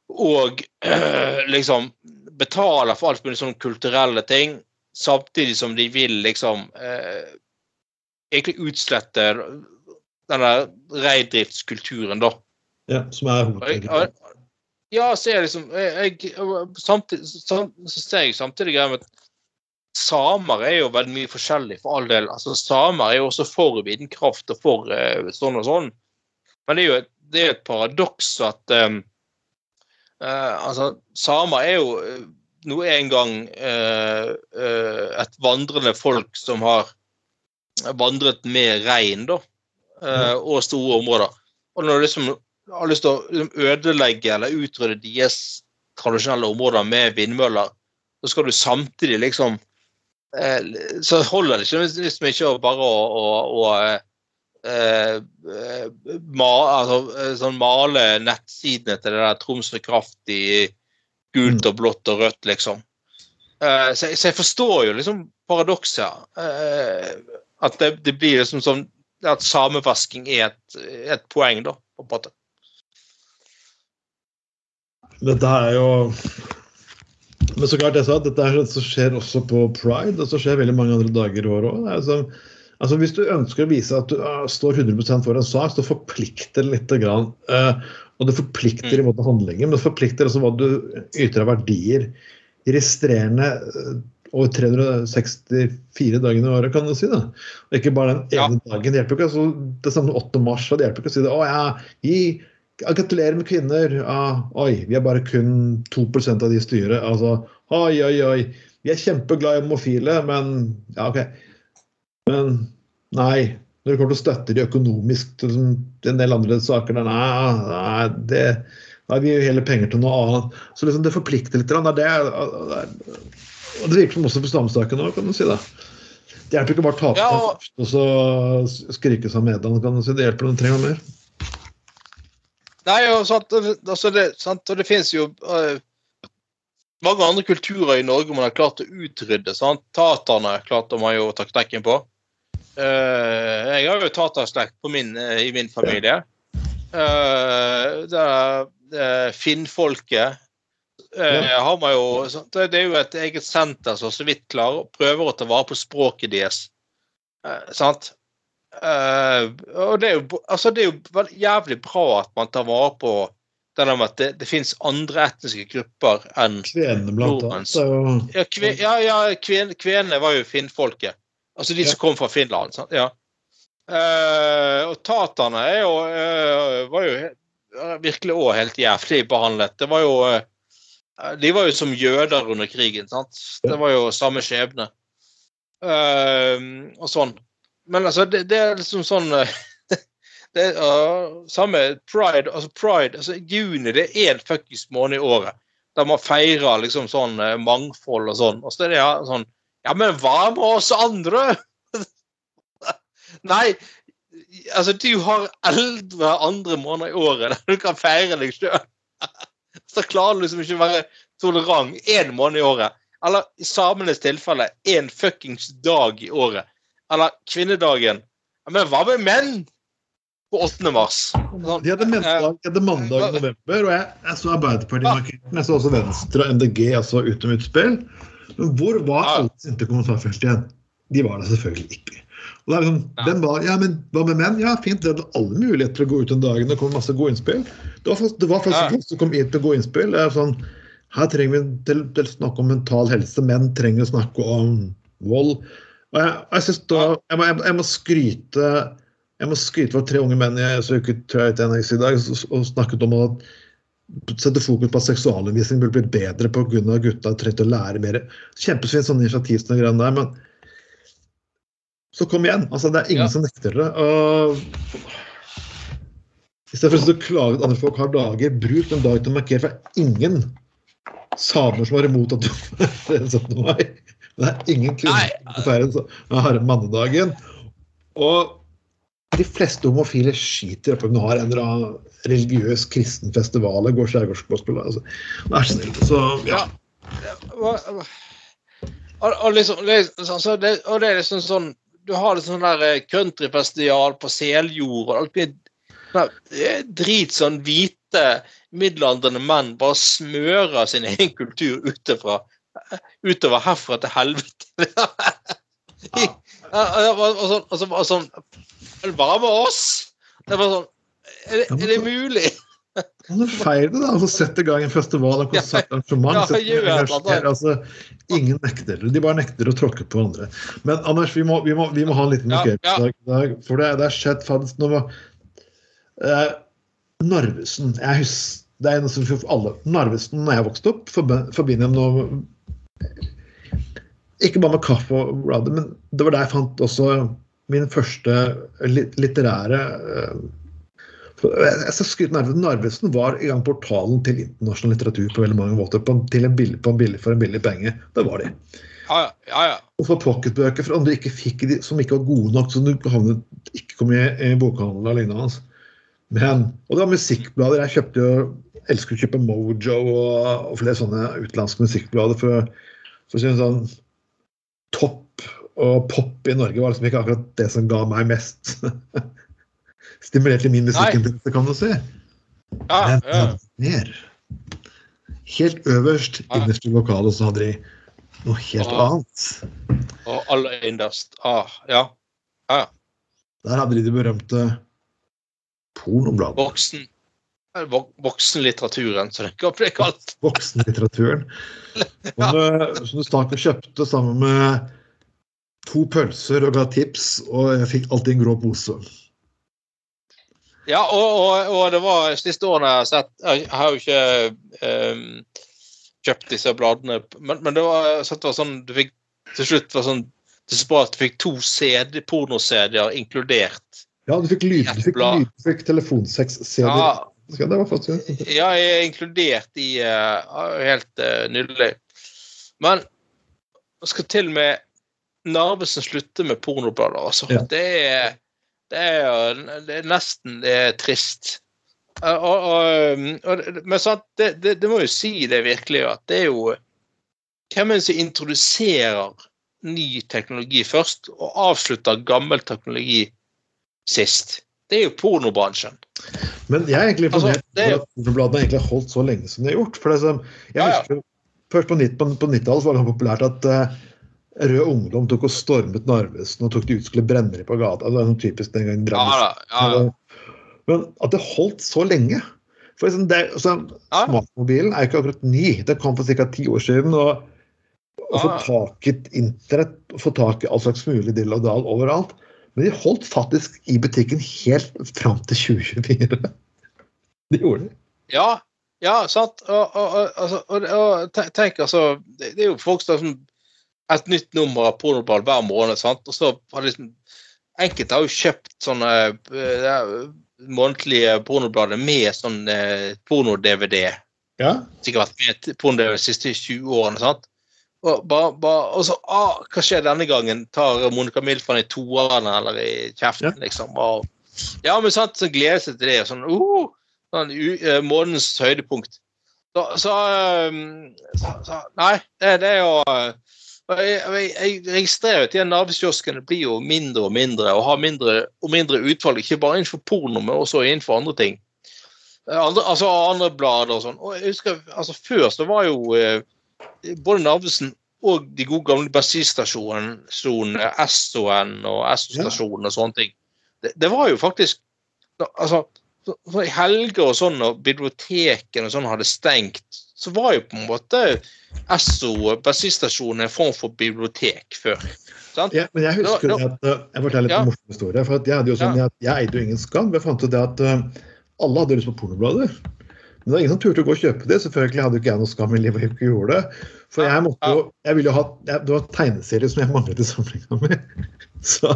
Og øh, liksom betaler for alt mulig sånne kulturelle ting, samtidig som de vil liksom øh, egentlig utslette denne reindriftskulturen, da. Ja, som er hovedregelen. Ja, så jeg liksom jeg, jeg, samtidig, sam, Så ser jeg samtidig greia med at samer er jo veldig mye forskjellig, for all del. Altså, samer er jo også for vindkraft og for uh, sånn og sånn. Men det er jo et, det er et paradoks at um, uh, Altså, samer er jo nå en gang uh, et vandrende folk som har vandret med rein, da. eh, og store områder. Og når det liksom har lyst til å liksom, ødelegge eller utrydde deres tradisjonelle områder med vindmøller, så skal du samtidig liksom eh, Så holder det ikke liksom ikke bare å, å, å eh, eh, ma, altså, eh, sånn male nettsidene til det der Tromsø Kraft i gult og blått og rødt, liksom. Eh, så, så jeg forstår jo liksom paradokset. Eh, at det, det blir liksom sånn at samevasking er et, et poeng, da, på en måte. Dette er jo Men så klart jeg sa, dette er sånt som skjer også på pride, og så skjer veldig mange andre dager i året òg. Altså, altså, hvis du ønsker å vise at du ah, står 100% for en sak, så forplikter det lite grann. eh, og det forplikter i måte handlinger, men det forplikter også hva du yter av verdier. De resterende eh, over 364 dagene i året, kan du si. da. Og ikke bare den ene dagen. Det hjelper ikke. Altså, det samme 8. mars, det hjelper ikke å si det. Å ja, ja, Gratulerer med kvinner. Ah, oi, vi er bare kun 2% av de i styret. Altså, oi, oi, oi. Vi er kjempeglad i homofile, men Ja, OK. Men nei. Når det kommer til å støtte de økonomisk liksom, en del andre saker der, nei, nei det Vi gir jo heller penger til noe annet. Så liksom det forplikter litt. Det, det, det virker som også på stamsaken òg, kan du si. det. Det hjelper ikke bare å ta på Ja, og- og så skrike seg kan du si. Det hjelper når du trenger mer. Nei, og, sant, altså det, sant, og det finnes jo uh, mange andre kulturer i Norge man har klart å utrydde. Sant? Taterne klarte man jo å ta knekken på. Uh, jeg har jo taterslekt på min, uh, i min familie. Uh, det er, Finnfolket eh, har man jo sant? Det er jo et eget senter som så vidt klarer prøver å ta vare på språket deres. Sant? Eh, og det er, jo, altså det er jo jævlig bra at man tar vare på det med at det, det finnes andre etniske grupper enn Kvenene, blant annet. Er Ja, kve, ja, ja kven, kvenene var jo finnfolket. Altså de Ja. som kom fra Finland. Sant? Ja. Uh, og taterne er jo, uh, var jo virkelig òg helt jævlig behandlet. Det var jo De var jo som jøder under krigen. sant? Det var jo samme skjebne. Og sånn. Men altså, det, det er liksom sånn eh, det er, uh, Samme pride. altså pride, altså Juni det er én fuckings måned i året der man feirer liksom sånn eh, mangfold og sånn. Og så er det ja, sånn Ja, men hva med oss andre? Nei, altså du har elleve andre måneder i året der du kan feire deg sjøl. Så klarer du liksom ikke å være tolerant én måned i året. Eller i samenes tilfelle én fuckings dag i året. Eller kvinnedagen. Men hva med menn på 8. mars? Sånn, De hadde, mennsdag, de hadde mandag i november, og jeg, jeg så Arbeiderpartiet markerte den. Jeg så også Venstre og MDG altså utom utspill. Men hvor var Ja. alle sinte kommentarfelt igjen? De var det selvfølgelig ikke. Og det er liksom, Ja. var, ja, men Hva med menn? Ja, fint. Det hadde alle muligheter til å gå ut den dagen. Det kom masse gode innspill. Det var det var faktisk Ja. som kom inn til gode innspill. Det er sånn, her trenger vi til, til snakk om mental helse. Menn trenger å snakke om vold. Og jeg, jeg, da, jeg, må, jeg, må skryte jeg må skryte for tre unge menn jeg så NX i dag og, snakket om å sette fokus på at seksualundervisning burde blitt bedre pga. at gutta trengte å lære mer. Kjempefint sånn initiativ som greiene der, men så kom igjen. altså Det er ingen Ja. som nekter det. og I stedet for å klage at andre folk har dager, bruk den dagen til å markere. For det er ingen samer som er imot at du er en 17. mai. Det er ingen kvinner som feirer mannedagen. Og de fleste homofile skiter i om du har en eller annen religiøs kristen festival eller går skjærgårdsgospel. Altså. Vær så snill. Så ja. Og, og, liksom, liksom, så det, og det er liksom sånn Du har liksom sånn der eh, countryfestival på Seljord og alt sånn drit sånn hvite middelaldrende menn bare smører sin egen kultur utenfra, utover herfra til helvete. Ja, og, sånn, og, sånn, og sånn Hva med oss? Det var sånn Er er det mulig? Kan du feire det, da? Altså, Sett i gang en festival, en konsertarrangement. Ja, engasjer, altså, ingen nekter. De bare nekter å tråkke på andre. Men Anders, vi må, vi må, vi må ha en liten Ja, i dag. For det, det er skjedd faktisk noe eh, Narvesen jeg husker, Det er en som for alle. Narvesen, når jeg vokste opp, forb- forbinder jeg med noe Ikke bare med kaffe og blader, men det var der jeg fant også min første litterære eh, jeg skal skryte Narve- Narvesen var i gang portalen til internasjonal litteratur på veldig mange måter. På, en- til en billig, på en billig, for en billig penge. Det var de. Ja, ja, ja. Og for pocketbøker for andre ikke fikk de, som ikke var gode nok, så du havnet, ikke kom i, i bokhandelen og lignende. hans. Men, og det var musikkblader. Jeg kjøpte jo, elsker å kjøpe Mojo og, og flere sånne utenlandske musikkblader. For, for å si sånn Topp og pop i Norge var liksom ikke akkurat det som ga meg mest. Stimulerte min musikkinteresse, kan du si. ja, Men ja. mer. Helt øverst, Ja. innerst i lokalet, så hadde de noe helt ah. annet. Og aller innerst. Ah, ja. Der hadde de de berømte pornobladet. Voksen. Voksenlitteraturen, som det kan bli kalt. Voksenlitteraturen. Du, som du stakk og kjøpte sammen med to pølser og ga tips, og jeg fikk alltid en grå pose. Ja, og, og, og det var siste årene jeg har sett Jeg har jo ikke um, kjøpt disse bladene, men, men det var, det var sånn du fikk til slutt var sånn det så bra at du fikk to CD, porno-CD-er inkludert. Ja, du fikk lyd, du fikk, lyd, du fikk telefonsex-CD. Ja, Ja, det var faktisk ja, jeg er inkludert i uh, Helt uh, nydelig. Men jeg skal til med Narvesen slutte med pornoblader, altså. Ja. Det er det er, det er nesten det er trist. Eh, Og, og, og, men sant, det, det, det må jo si det virkelig, at det er jo Hvem er det som introduserer ny teknologi først, og avslutter gammel teknologi sist? Det er jo pornobransjen. Men jeg er egentlig Altså, imponert det er- over at pornobladene egentlig har holdt så lenge som de har gjort. For det som, jeg Ja, ja. husker Først på 90 på- på 90-tallet var det sånn populært at uh, Rød Ungdom tok og stormet Narvesen og tok de ut skulle brenne på gata. Det er sånn typisk den gangen. Ja Drammen. Ja. Men at det holdt så lenge for liksom det, så, Ja. Smartmobilen er jo ikke akkurat ny. Den kom for ca. ti år siden. og Å få tak i internett, få tak i all slags mulig dill og dal overalt. Men de holdt faktisk i butikken helt fram til 2024. De gjorde det. Ja, ja, sant. Og, og, og, altså, og, tenk, altså Det, er jo folk som har sånn et nytt nummer av pornoblad hver måned, sant. Og så har liksom Enkelte har jo kjøpt sånne eh, månedlige pornoblader med sånn eh, porno-DVD. Ja. Sikkert vært med porno-DVD de siste 20 årene. sant? Og, ba, ba, og så ah, Hva skjer denne gangen? Tar Monica Milfan i toerne eller i kjeften, liksom? Og, ja, men sant, så gleder seg til det. Sånn, uh, sånn uh, eh, månedens høydepunkt. Så, så, um, så, så Nei, det, det er jo uh, jeg, jeg, jeg registrerer at de her blir jo mindre og mindre og har mindre og mindre utvalg, ikke bare innenfor porno, men også innenfor andre ting. Eh, Andre, altså andre blader og sånn. Og jeg husker, altså Før så var jo eh, både Narvesen og de gode gamle bensinstasjonene, SON og SO-stasjonen og sånne ting, det, det var jo faktisk altså, så- så I helger og sånn, når bibliotekene og sånn hadde stengt, så var jo på en måte SO bensinstasjonen en form for bibliotek før. Sant? Ja, men jeg husker Ja, det at uh, Jeg forteller litt Ja. morsom historie. for Jeg hadde jo sånn, jeg, jeg eide jo ingen skam. Jeg fant ut det at uh, alle hadde lyst på pornoblader. Men det var ingen som turte å gå og kjøpe det. Selvfølgelig hadde ikke jeg noe skam i livet jeg ikke gjorde det. For jeg måtte jo, jeg ville jo ha, jeg, Det var tegneserier som jeg manglet i samlinga mi. Så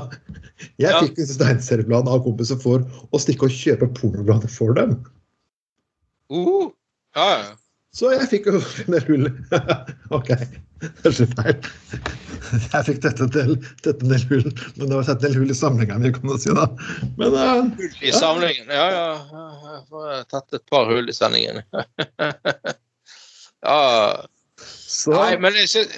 jeg fikk disse tegneseriebladene av kompiser for å stikke og kjøpe pornoblader for dem. Uh, ja, ja. Så jeg fikk jo det rullet. OK, det er ikke feil. Jeg fikk dette til dette en del hull, men det var tett en del hull i samlinga mi, kan si. da. Men uh, Hull i samlingen. Ja, ja. ja, Jeg får tatt et par hull i sendingen. ja. så Nei, men jeg syns,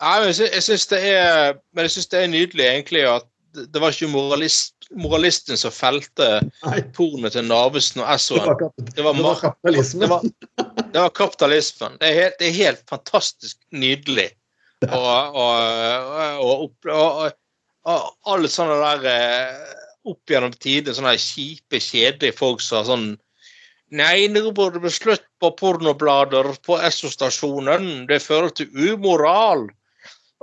men jeg syns, det er Men jeg syns det er nydelig egentlig at det var ikke moralist, moralisten som felte pornoet til Narvesen og Essoen. Det var, det var mar- det var, det var kapitalismen. Det er helt, det er helt fantastisk nydelig. Og, og, og, og, alle sånne der eh, opp gjennom tiden, sånne kjipe, kjedelige folk som har sånn Nei, nå burde det bli slutt på pornoblader på Esso-stasjonen. Det fører til umoral.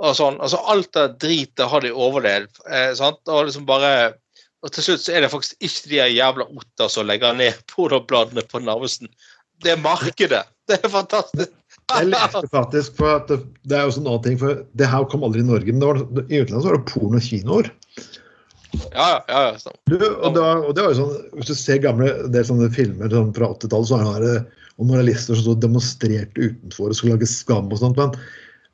Og sånn. Altså, alt det dritet har de overlevd. Eh, sant? Og liksom bare og til slutt så er det faktisk ikke de jævla otter som legger ned pornobladene på Narvesen. Det er markedet. Det er fantastisk. Jeg leste faktisk for at det, det er jo sånn annen ting, for det her kom aldri i Norge, men det var, i utlandet så var det pornokinoer. Ja, ja, ja. stemmer. Du, og, det var, og det var jo sånn, Hvis du ser gamle del sånne filmer sånn fra 80-tallet, så er det og moralister som demonstrerte utenfor og skulle lage skam og sånt. Men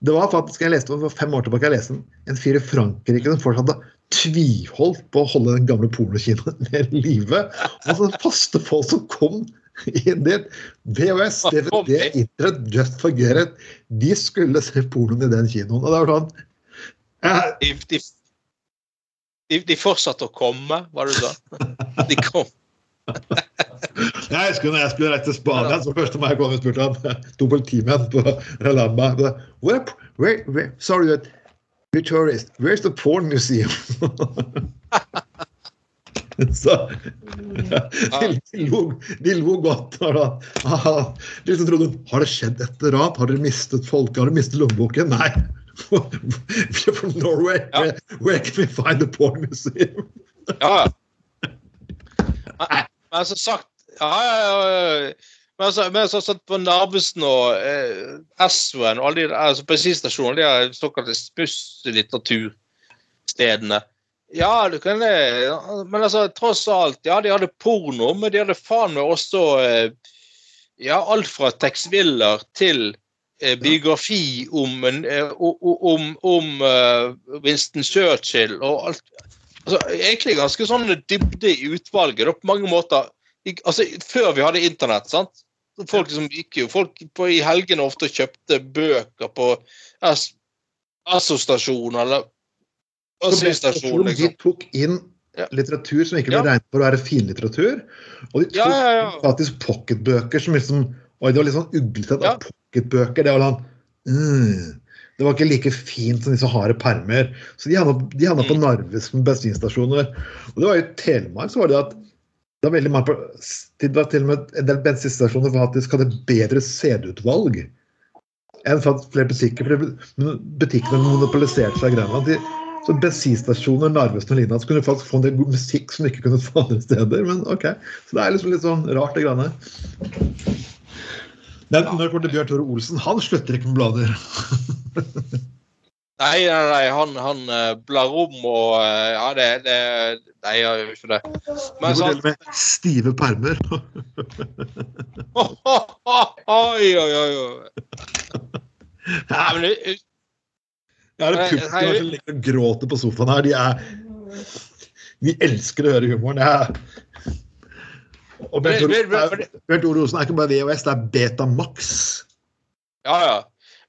det var faktisk, jeg leste var fem år tilbake, jeg leste en, en fyr i Frankrike som fortsatt hadde tviholdt på å holde den gamle pornokinoen ved live. Og så faste folk som kom inn dit. VHS, DVD, Internett, Just Forget It. De skulle se pornoen i den kinoen. Og det var sånn eh, De, de, de, fortsatte å komme, var det du sa? De kom. Jeg husker når jeg skulle reise til Spania, så første jeg kom og spurte han politimenn på Relamba where, where, where, Sorry, you're tourist. Where's the porn museum? så de, de, lo, de lo godt. da da, aha, De liksom trodde Har det skjedd et eller? Har dere mistet folket? Har dere mistet lommeboken? Nei. We're from Norway. Ja. Where, where can we find the porn museum? Ja, ja. Men men som sagt ja, ja, ja. Men altså, men altså sånn på Narvesen og eh, og alle de altså bensinstasjonene, de såkalte spusslitteraturstedene. Ja, du kan det Men altså, tross alt, ja, de hadde porno, men de hadde faen meg også eh, ja, alt fra Tex Willer til eh, biografi om, eh, om, om eh, Winston Churchill og alt. Altså, egentlig ganske sånn dybde i utvalget da, på mange måter. Altså, før vi hadde internett, sant? Folk liksom gikk jo folk på, i helgene ofte kjøpte bøker på Asso-stasjonen eller Assi-stasjon, De liksom. tok inn litteratur som ikke ble Ja. regnet for å være finlitteratur. Og de tok Ja, ja, faktisk pocketbøker som liksom Oi, det var litt sånn uglesett. Ja. Pocketbøker, det var sånn mm, det var ikke like fint som disse harde permer. Så de havna, de havna på Narvesen bensinstasjoner. Og det var i Telemark så var det at det var veldig mange det var til og med en del bensinstasjoner som faktisk hadde bedre CD-utvalg enn flere butikker. For butikkene monopoliserte seg greiene. Så bensinstasjoner, Narvesen og lignende, så kunne du faktisk få en del god musikk som du ikke kunne få andre steder. Men ok, Så det er liksom litt sånn rart, det greiene. Men når det kommer til Bjørn Tore Olsen, han slutter ikke med blader. Nei, nei, nei, han, han eh, blar om og eh, Ja, det, det Nei, jeg gjør ikke det. Du må dele med stive permer. Oi, oi, oi. Nei, men det- Jeg har en et publikum som ligger og gråter på sofaen her. De er De elsker å høre humoren. Det er og Bjørn Tore- Men- men- men- Olsen er ikke bare VHS, det er Betamax. Ja, ja.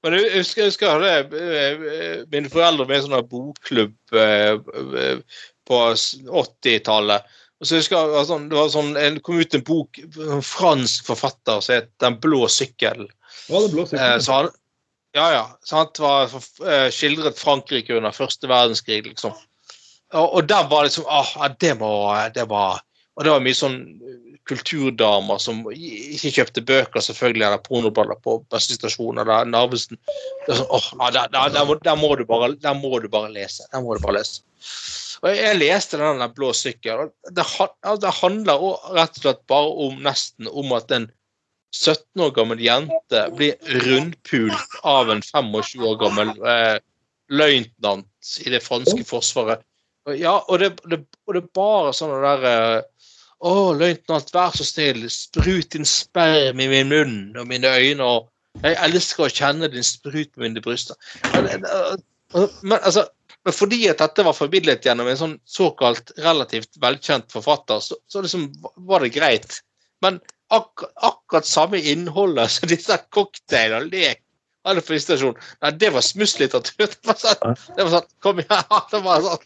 Men jeg husker, jeg husker det, eh, mine foreldre med sånn bokklubb eh, eh, på 80-tallet. Og så husker jeg sånn, det var sånn, en kom ut en bok, en fransk forfatter som het 'Den blå sykkel'. Ja, det blå han, ja, ja. Så han var, skildret Frankrike under første verdenskrig, liksom. Og, og der var liksom ah, det, må, det var Og det var mye sånn kulturdamer som ikke kjøpte bøker, selvfølgelig, eller pornoballer på bensinstasjonen eller Narvesen. Sånn, der, der, der, må, du bare, lese. Der må du bare lese. Og jeg, leste den der blå sykkel. og Det, det handler rett og slett bare om nesten om at en 17 år gammel jente blir rundpult av en 25 år gammel eh, løytnant i det franske forsvaret. Ja, og det, det, og det er bare sånne der eh, Å, løytnant, vær så snill, sprut din sperm i min munn og mine øyne. og Jeg elsker å kjenne din sprut på mine bryster. Men, eh, men, altså, men fordi at dette var formidlet gjennom en sånn såkalt relativt velkjent forfatter, så, så liksom var det greit. Men ak akkurat samme innholdet som disse cocktailene og lek alle frustrasjon. Nei, det var smusslitteratur. Det var sånn, det var sånn Kom igjen! Det var sånn.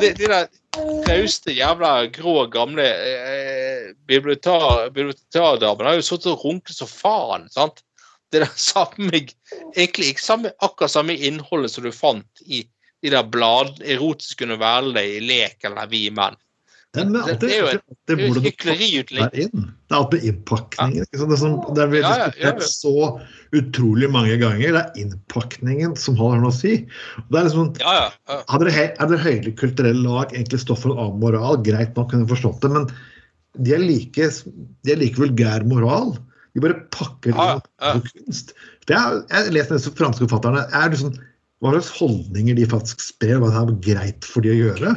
De, de der trauste, jævla grå, gamle eh, bibliotekar- bibliotekardamene har jo sittet og runket så faen. sant? Det er det samme Egentlig ikke samme, akkurat samme innholdet som du fant i de der blad, erotiske novellene i Lek eller Vi menn. Det, men det- alltid, det er jo et- alltid Det er hvordan hykleriutlegg. Det er alt med innpakningen. Ja. Det, er som, det er Ja, ja, så utrolig mange ganger. Det er innpakningen som har noe å si. Og Det er liksom, Ja, ja. ja. Hadde det, det høyere kulturelle lag egentlig står for en annen moral, greit nok, kunne jeg forstått det, men de er like, de er like vulgær moral. De bare pakker det inn kunst. For jeg, har lest disse franske forfatterne. Er liksom, hva slags holdninger de faktisk sprer, hva det er greit for de å gjøre?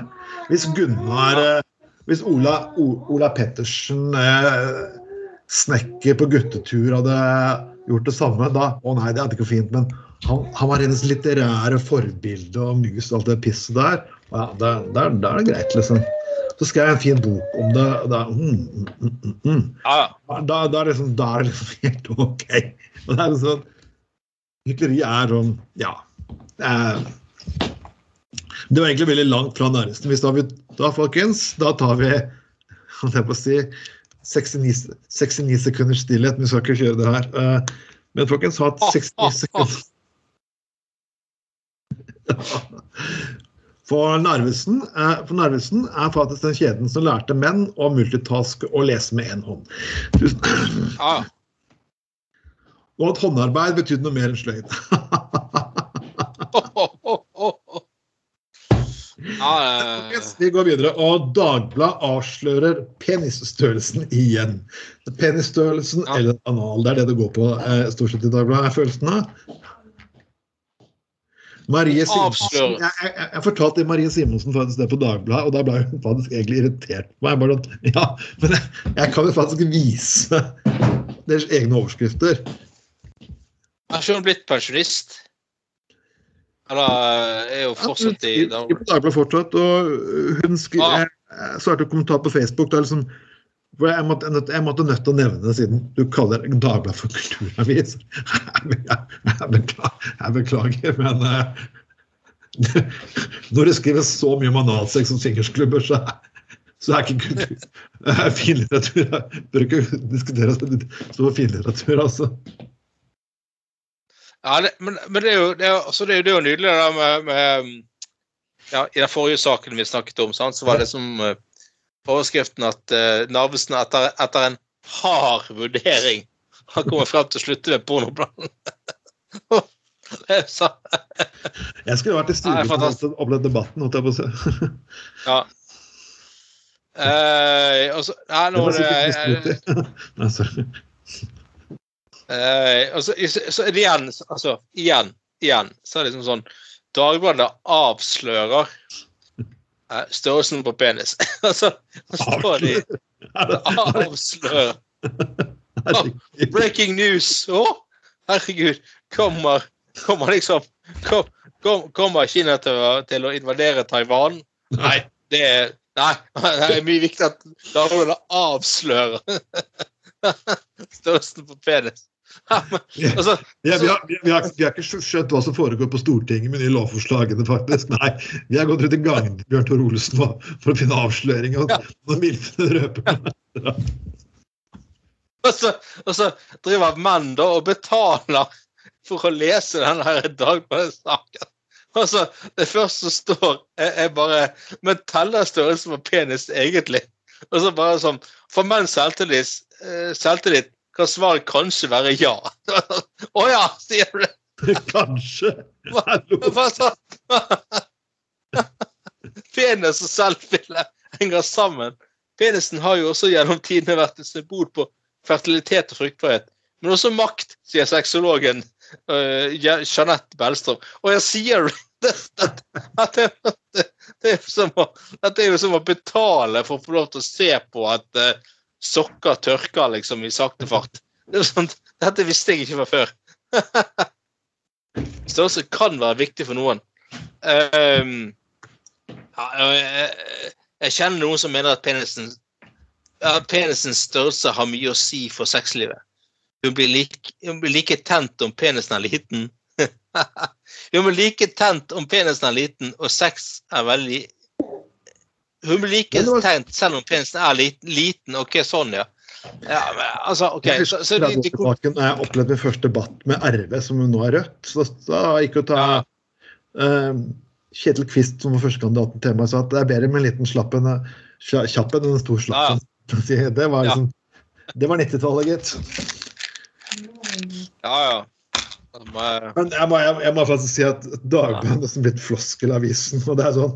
Hvis Gunnar eh, Hvis Ola, Ola Pettersen, eh, snekker på guttetur, hadde gjort det samme, da Å nei, det hadde ikke fint, men han, han var hennes litterære forbilde og mus og alt det pisset der. Ja, da, da, da er det greit, liksom. Så skrev jeg en fin bok om det. Da, mm, mm, mm, mm, mm. da, da, er det liksom, da er det liksom helt OK. Og det er liksom Hykleri er sånn Ja. Eh, det var egentlig veldig langt fra nærmeste. Hvis da, vi, da, folkens, da tar vi holdt jeg på å si 69, 69 sekunders stillhet. Vi skal ikke kjøre det her. Eh, men folkens, ha 69 sekunder. For Narvesen, eh, for Narvesen er faktisk den kjeden som lærte menn å multitaske og lese med én hånd. Tusen- Og at håndarbeid betydde noe mer enn sløyd. Ja, eh, Yes, vi går videre. Og Dagbladet avslører penisstørrelsen igjen. Penisstørrelsen Ja. eller anal, det er det det går på eh, stort sett i Dagbladet, er følelsen av. Marie Simonsen jeg, jeg, jeg fortalte Marie Simonsen faktisk det på Dagbladet, og da ble hun faktisk egentlig irritert på meg. Bare, ja, men jeg, jeg kan jo faktisk vise deres egne overskrifter. Har ikke hun blitt pensjonist? Eller er jo fortsatt i Dagbladet fortsatt, og hun skrev, jeg svarte kommentar på Facebook. Da, liksom, hvor jeg måtte, jeg måtte nødt til å nevne det, siden du kaller Dagbladet for kulturavis. Jeg, beklager, jeg beklager, men eh, når det skrives så mye om analsex som swingersklubber, så, så er ikke kultur uh, finlitteratur Jeg bør ikke diskutere så finlitteratur, altså. Ja, det, men, men det er jo, det er, altså, det er jo, det nydelig det der med, med ja, I den forrige saken vi snakket om, sant, så var det som eh, overskriften at uh, Narvesen etter, etter en hard vurdering har kommet frem til å slutte med pornobladen. Det så- Jeg skulle vært i studio og opplevd debatten. holdt jeg på å si. ja. Eh, og så, nei, Det nå det, misbrukt. Nei, sorry. Eh, og så, igjen, altså, igjen, igjen, så er det liksom sånn Dagbladet avslører eh, størrelsen på penis. altså, så står de avslører Oh, Breaking news! Å, herregud! Kommer, kommer liksom kom, kom, Kommer Kina til å, til å invadere Taiwan? Nei, det er Nei, det er mye viktig at Dagbladet avslører størrelsen på penis. Ja, men, altså, Ja, vi, har, vi, har, vi har ikke skjønt hva som foregår på Stortinget med de lovforslagene, faktisk. Nei, vi har gått rundt i gangen til Bjørn Tor Olsen for, for å finne avsløringer Og Ja. når Milfen røper Og så, og så driver menn da og betaler for å lese denne her Dagbladet-saken. Altså, Det første som står, er, er bare Men teller størrelsen på penis egentlig? Og så bare sånn For menns selvtillit, eh, selvtillit kan svaret kanskje være ja. Å ja, sier du det? Kanskje. Hallo. Penis og selvbilde henger sammen. Penisen har jo også gjennom tidene vært et symbol på fertilitet og fruktbarhet. Men også makt, sier sexologen uh, Jeanette Bellstrøm. Og jeg sier det, det, at det, er jo som å, det er jo som å betale for å få lov til å se på at eh, sokker tørker liksom i sakte fart. Det er sånn, dette visste jeg ikke fra før. Størrelse kan være viktig for noen. Um, jeg, kjenner noen som mener at penisen ja, penisens størrelse har mye å si for sexlivet. Hun blir, like, hun blir like tent om penisen er liten. hun blir like tent om penisen er liten, og sex er veldig Hun blir like var- tent selv om penisen er liten. liten. Ok, sånn, ja. ja men, altså, ok. Så, husker så de, de, når jeg opplevde min første debatt med RV, som nå er Rødt. Så da gikk å ta Ja. eh, Kjetil Kvist, som var førstekandidaten til meg, sa at det er bedre med en liten slapp enn en- kjapp enn en stor slapp. Det var liksom Det var 90-tallet, gitt. ja, ja. Må Men jeg må, jeg, jeg må faktisk si at Dagbladet er nesten blitt floskelavisen. Og det er sånn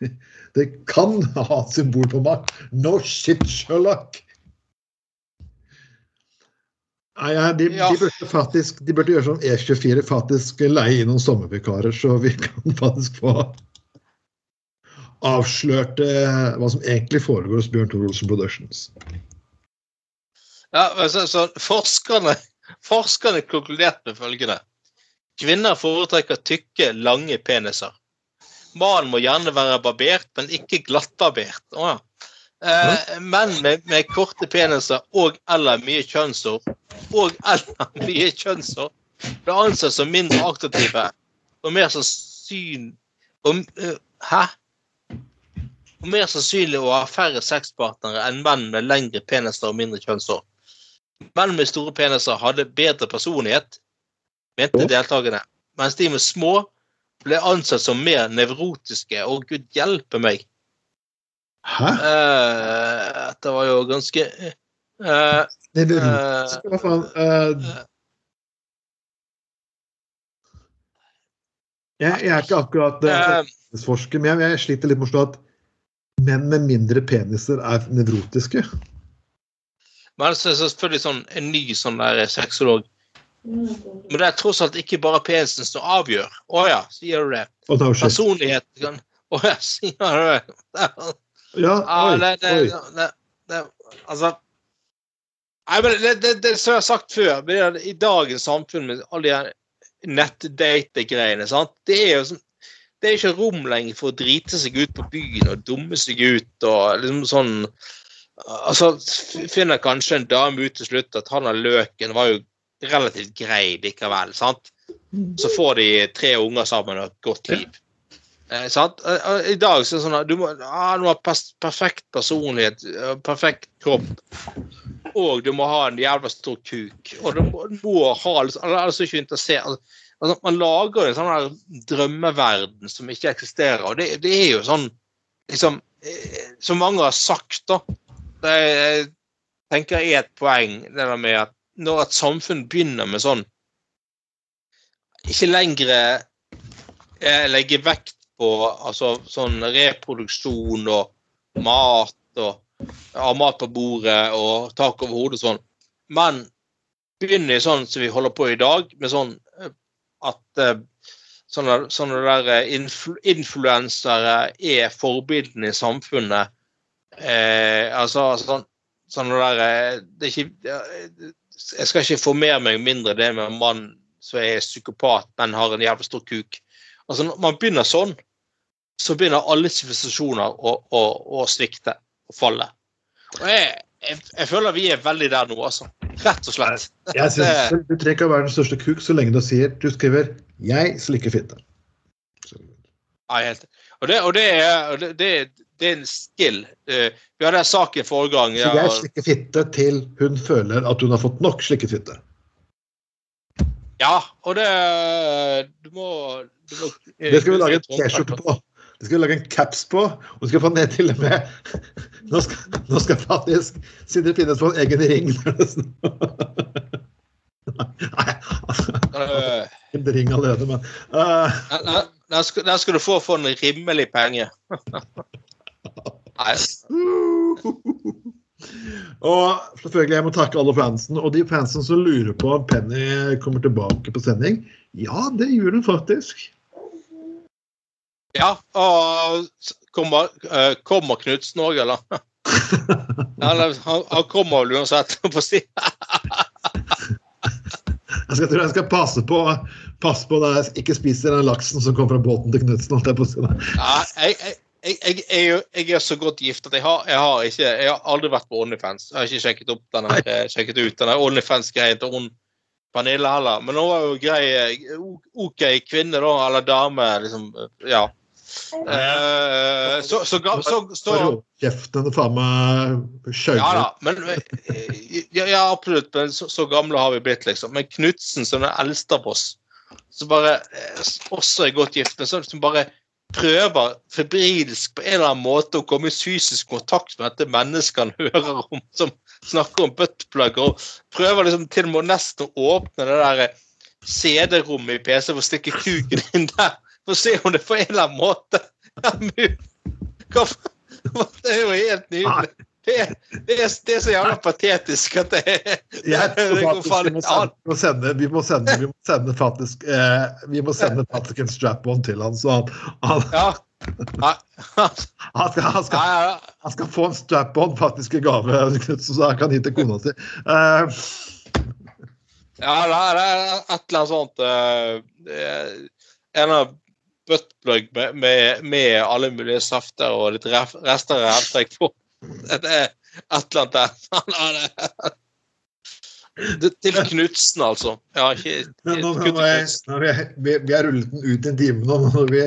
Det kan ha et symbol på makt. No shit, Sherlock! Nei, ja, de, Ja. de, burde faktisk, de burde gjøre som E24, faktisk leie inn noen sommervikarer, så vi kan faktisk få avslørt eh, hva som egentlig foregår hos Bjørn Tor Olsen Productions. Ja, så, så forskerne, forskerne konkluderte med følgende. Kvinner foretrekker tykke, lange peniser. Mannen må gjerne være barbert, men ikke glattbarbert. Oh, ja. eh, menn med, med korte peniser og eller mye kjønnshår og eller mye kjønnshår ble ansett som mindre aktive og mer sannsynlig og, uh, Hæ? Og mer sannsynlig å ha færre sexpartnere enn menn med lengre peniser og mindre kjønnshår. Menn med store peniser hadde bedre personlighet, mente deltakerne, mens de med små ble ansett som mer nevrotiske. Å, gud hjelpe meg! Hæ? Eh, Dette var jo ganske eh, Det eh, erotisk, hva faen? Eh, jeg, jeg er ikke akkurat eh, eh, forsker, men jeg, jeg sliter litt med å forstå at menn med mindre peniser er nevrotiske. Men så er det selvfølgelig sånn, en ny sånn der sexolog. Men det er tross alt ikke bare penisen som avgjør. Å ja, sier du det. Personlighet Å ja, sier du det. Ja, oi, det, det, det, det Altså Nei, men det, det, som jeg har sagt før, i dagens samfunn med alle de nettdate-greiene, Det er jo sånn det er ikke rom lenger for å drite seg ut på byen og dumme seg ut og liksom sånn Altså, finner kanskje en dame ut til slutt at han har løken var jo relativt grei likevel, sant? Så får de tre unger sammen og et godt liv. Eh, sant? Eh, eh, I dag så er det sånn at du må, ah, du må ha pers perfekt personlighet, eh, perfekt kropp. og du må ha en jævla stor kuk. Og du må, må ha Ellers er du ikke er interessert altså, Man lager en sånn drømmeverden som ikke eksisterer. Og det, det er jo sånn liksom, Som mange har sagt, da. Det jeg tenker er et poeng det der med at når et samfunn begynner med sånn Ikke lenger eh, legge vekt på altså, sånn reproduksjon og mat og ha mat på bordet og tak over hodet og sånn. Men begynner sånn som vi holder på i dag, med sånn eh, at eh, sånne, sånne der influ influensere er forbildene i samfunnet. Eh, altså sånn, sånne der det er ikke, Jeg skal ikke formere meg mindre det med en mann som er psykopat, men har en jævlig stor kuk. Altså Når man begynner sånn, så begynner alle sivilisasjoner å, å, å svikte og falle. Og jeg, jeg, jeg føler vi er veldig der nå, altså. Rett og slett. Jeg synes Du trenger ikke å være den største kuk så lenge du sier du skriver 'jeg slikker fitte'. Ja, helt. Og det, og det, er, det, det, det er en skill. Eh, Vi hadde en sak forrige gang. Så Ja, jeg slikker fitte til hun føler at hun har fått nok slikket fitte. ja og det Du må, du må Det skal vi lage en T-skjorte på. Det skal vi lage en caps på. Og du skal få ned til og med Nå skal, nå skal faktisk Sindre finnes på en egen ring Nei, altså, Eh, en ring allerede, men uh. Den, skal, den skal du få for en rimelig penge. Og selvfølgelig, jeg må takke alle fansen. Og de fansen som lurer på om Penny kommer tilbake på sending. Ja, det gjør hun faktisk. ja, og kommer, eh, kommer Knutsen òg, eller? Eller, han, han kommer vel uansett, på si. Jeg skal, tror jeg skal passe på passe på at jeg ikke spiser den laksen som kom fra båten til Knutsen. jeg på si. Ja, jeg, jeg, jeg, jeg, er jo- jeg er så godt gift at jeg har, jeg har, ikke, jeg har aldri vært på Onlyfans. Jeg har ikke sjekket, opp denne, eh, sjekket ut denne Onlyfans-greien til hun Pernille heller. Men hun var jo grei, eh, OK kvinne, da, eller dame, liksom. Ja. Eh, så, så, så, så, Kjeften faen meg skjøv Ja da, men eh, ja, ja, absolutt. Men så, så gamle har vi blitt, liksom. Men Knutsen, som den eldste av oss, som bare eh, også er godt gift, men som som bare prøver febrilsk på en eller annen måte å komme i fysisk kontakt med dette mennesket han hører om, som snakker om buttplug, og prøver liksom til og med nesten å åpne det der eh, CD-rommet i PC for å stikke kuken inn der, for å se om det på en eller annen måte er mulig. Det er jo helt nydelig. Det er, det er, det er så jævla patetisk at det er Jeg tror det går faen vi må sende, vi må sende, vi må faktisk eh, Vi må sende faktisk en strap-on til han, så han, han, Ja. Han, skal, han, skal, han skal få en strap-on faktisk i gave, så han kan gi til kona si. Eh, Ja, det er, et eller annet sånt uh, En av buttplug med, med, med alle mulige safter og litt ref, rester av revtrekk på. Det er. Det- Til Knutsen, altså. Ja, ikke, ikke, nå, ikke nå, nå er vi, vi, vi har rullet den ut en time nå, nå har vi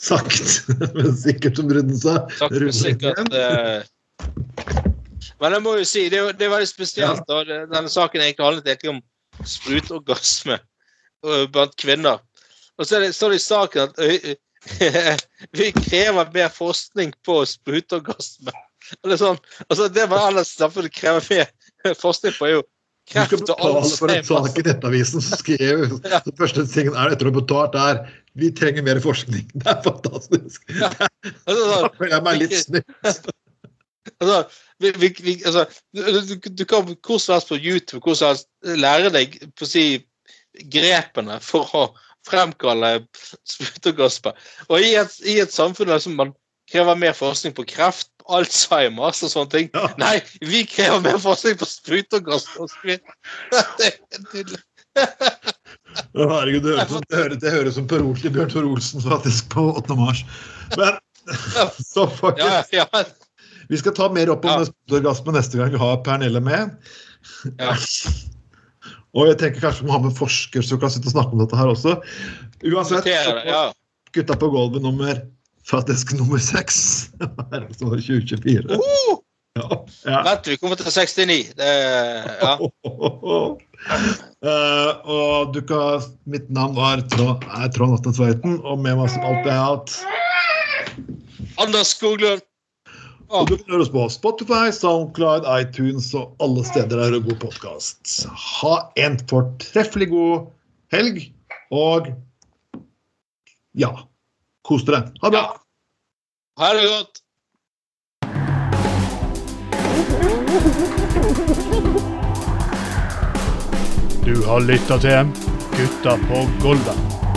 sakte, men sikkert, som Ruden sa. Sakte, men sikkert. eh, Men jeg må jo si, det det er veldig spesielt. da. Denne saken egentlig handlet egentlig om sprutorgasme blant kvinner. Og så det, står det i saken at øy, vi krever mer forskning på sprutorgasme. Eller sånn, altså Det man ellers samfunnet krever mer forskning på, er jo Du skal kreft og betale for en sak i Nettavisen som skrev Ja. Den første tingen er etter å ha betalt er vi trenger mer forskning. Det er fantastisk. Altså, Da føler jeg meg litt snytt. Altså, vi, vi, altså, du, du, du kan hvor som helst på YouTube hvor som helst lære deg på å si, grepene for å fremkalle sprutorgasme. Og i et, i et samfunn der som man krever mer forskning på kreft, Alzheimers og sånne ting Ja. Nei, vi krever mer forskning på sprut og videre. Det er nydelig. Herregud, det høres, det høres, det høres som Per Olsen, Bjørn Tor Olsen faktisk på 8. mars. Men så faktisk, ja, vi skal ta mer opp om Ja. ja. orgasme neste gang vi har Pernille med. ja. Og jeg tenker kanskje vi må ha med forsker som kan sitte og snakke om dette her også. Uansett, ja. gutta på gulvet nummer faktisk nummer seks. Det 2024. Uh! Ja. Vent, vi kommer til 69. Det, ja. uh, og du kan, mitt navn var Trond, er Trond Atten Tveiten, og med meg som alltid har hatt Anders Skoglund. Og du kan høre oss på Spotify, SoundCloud, iTunes og alle steder der det er god podkast. Ha en fortreffelig god helg, og ja Kos dere. Ha det bra. Ha det godt. Du har lytta til Gutta på Golven.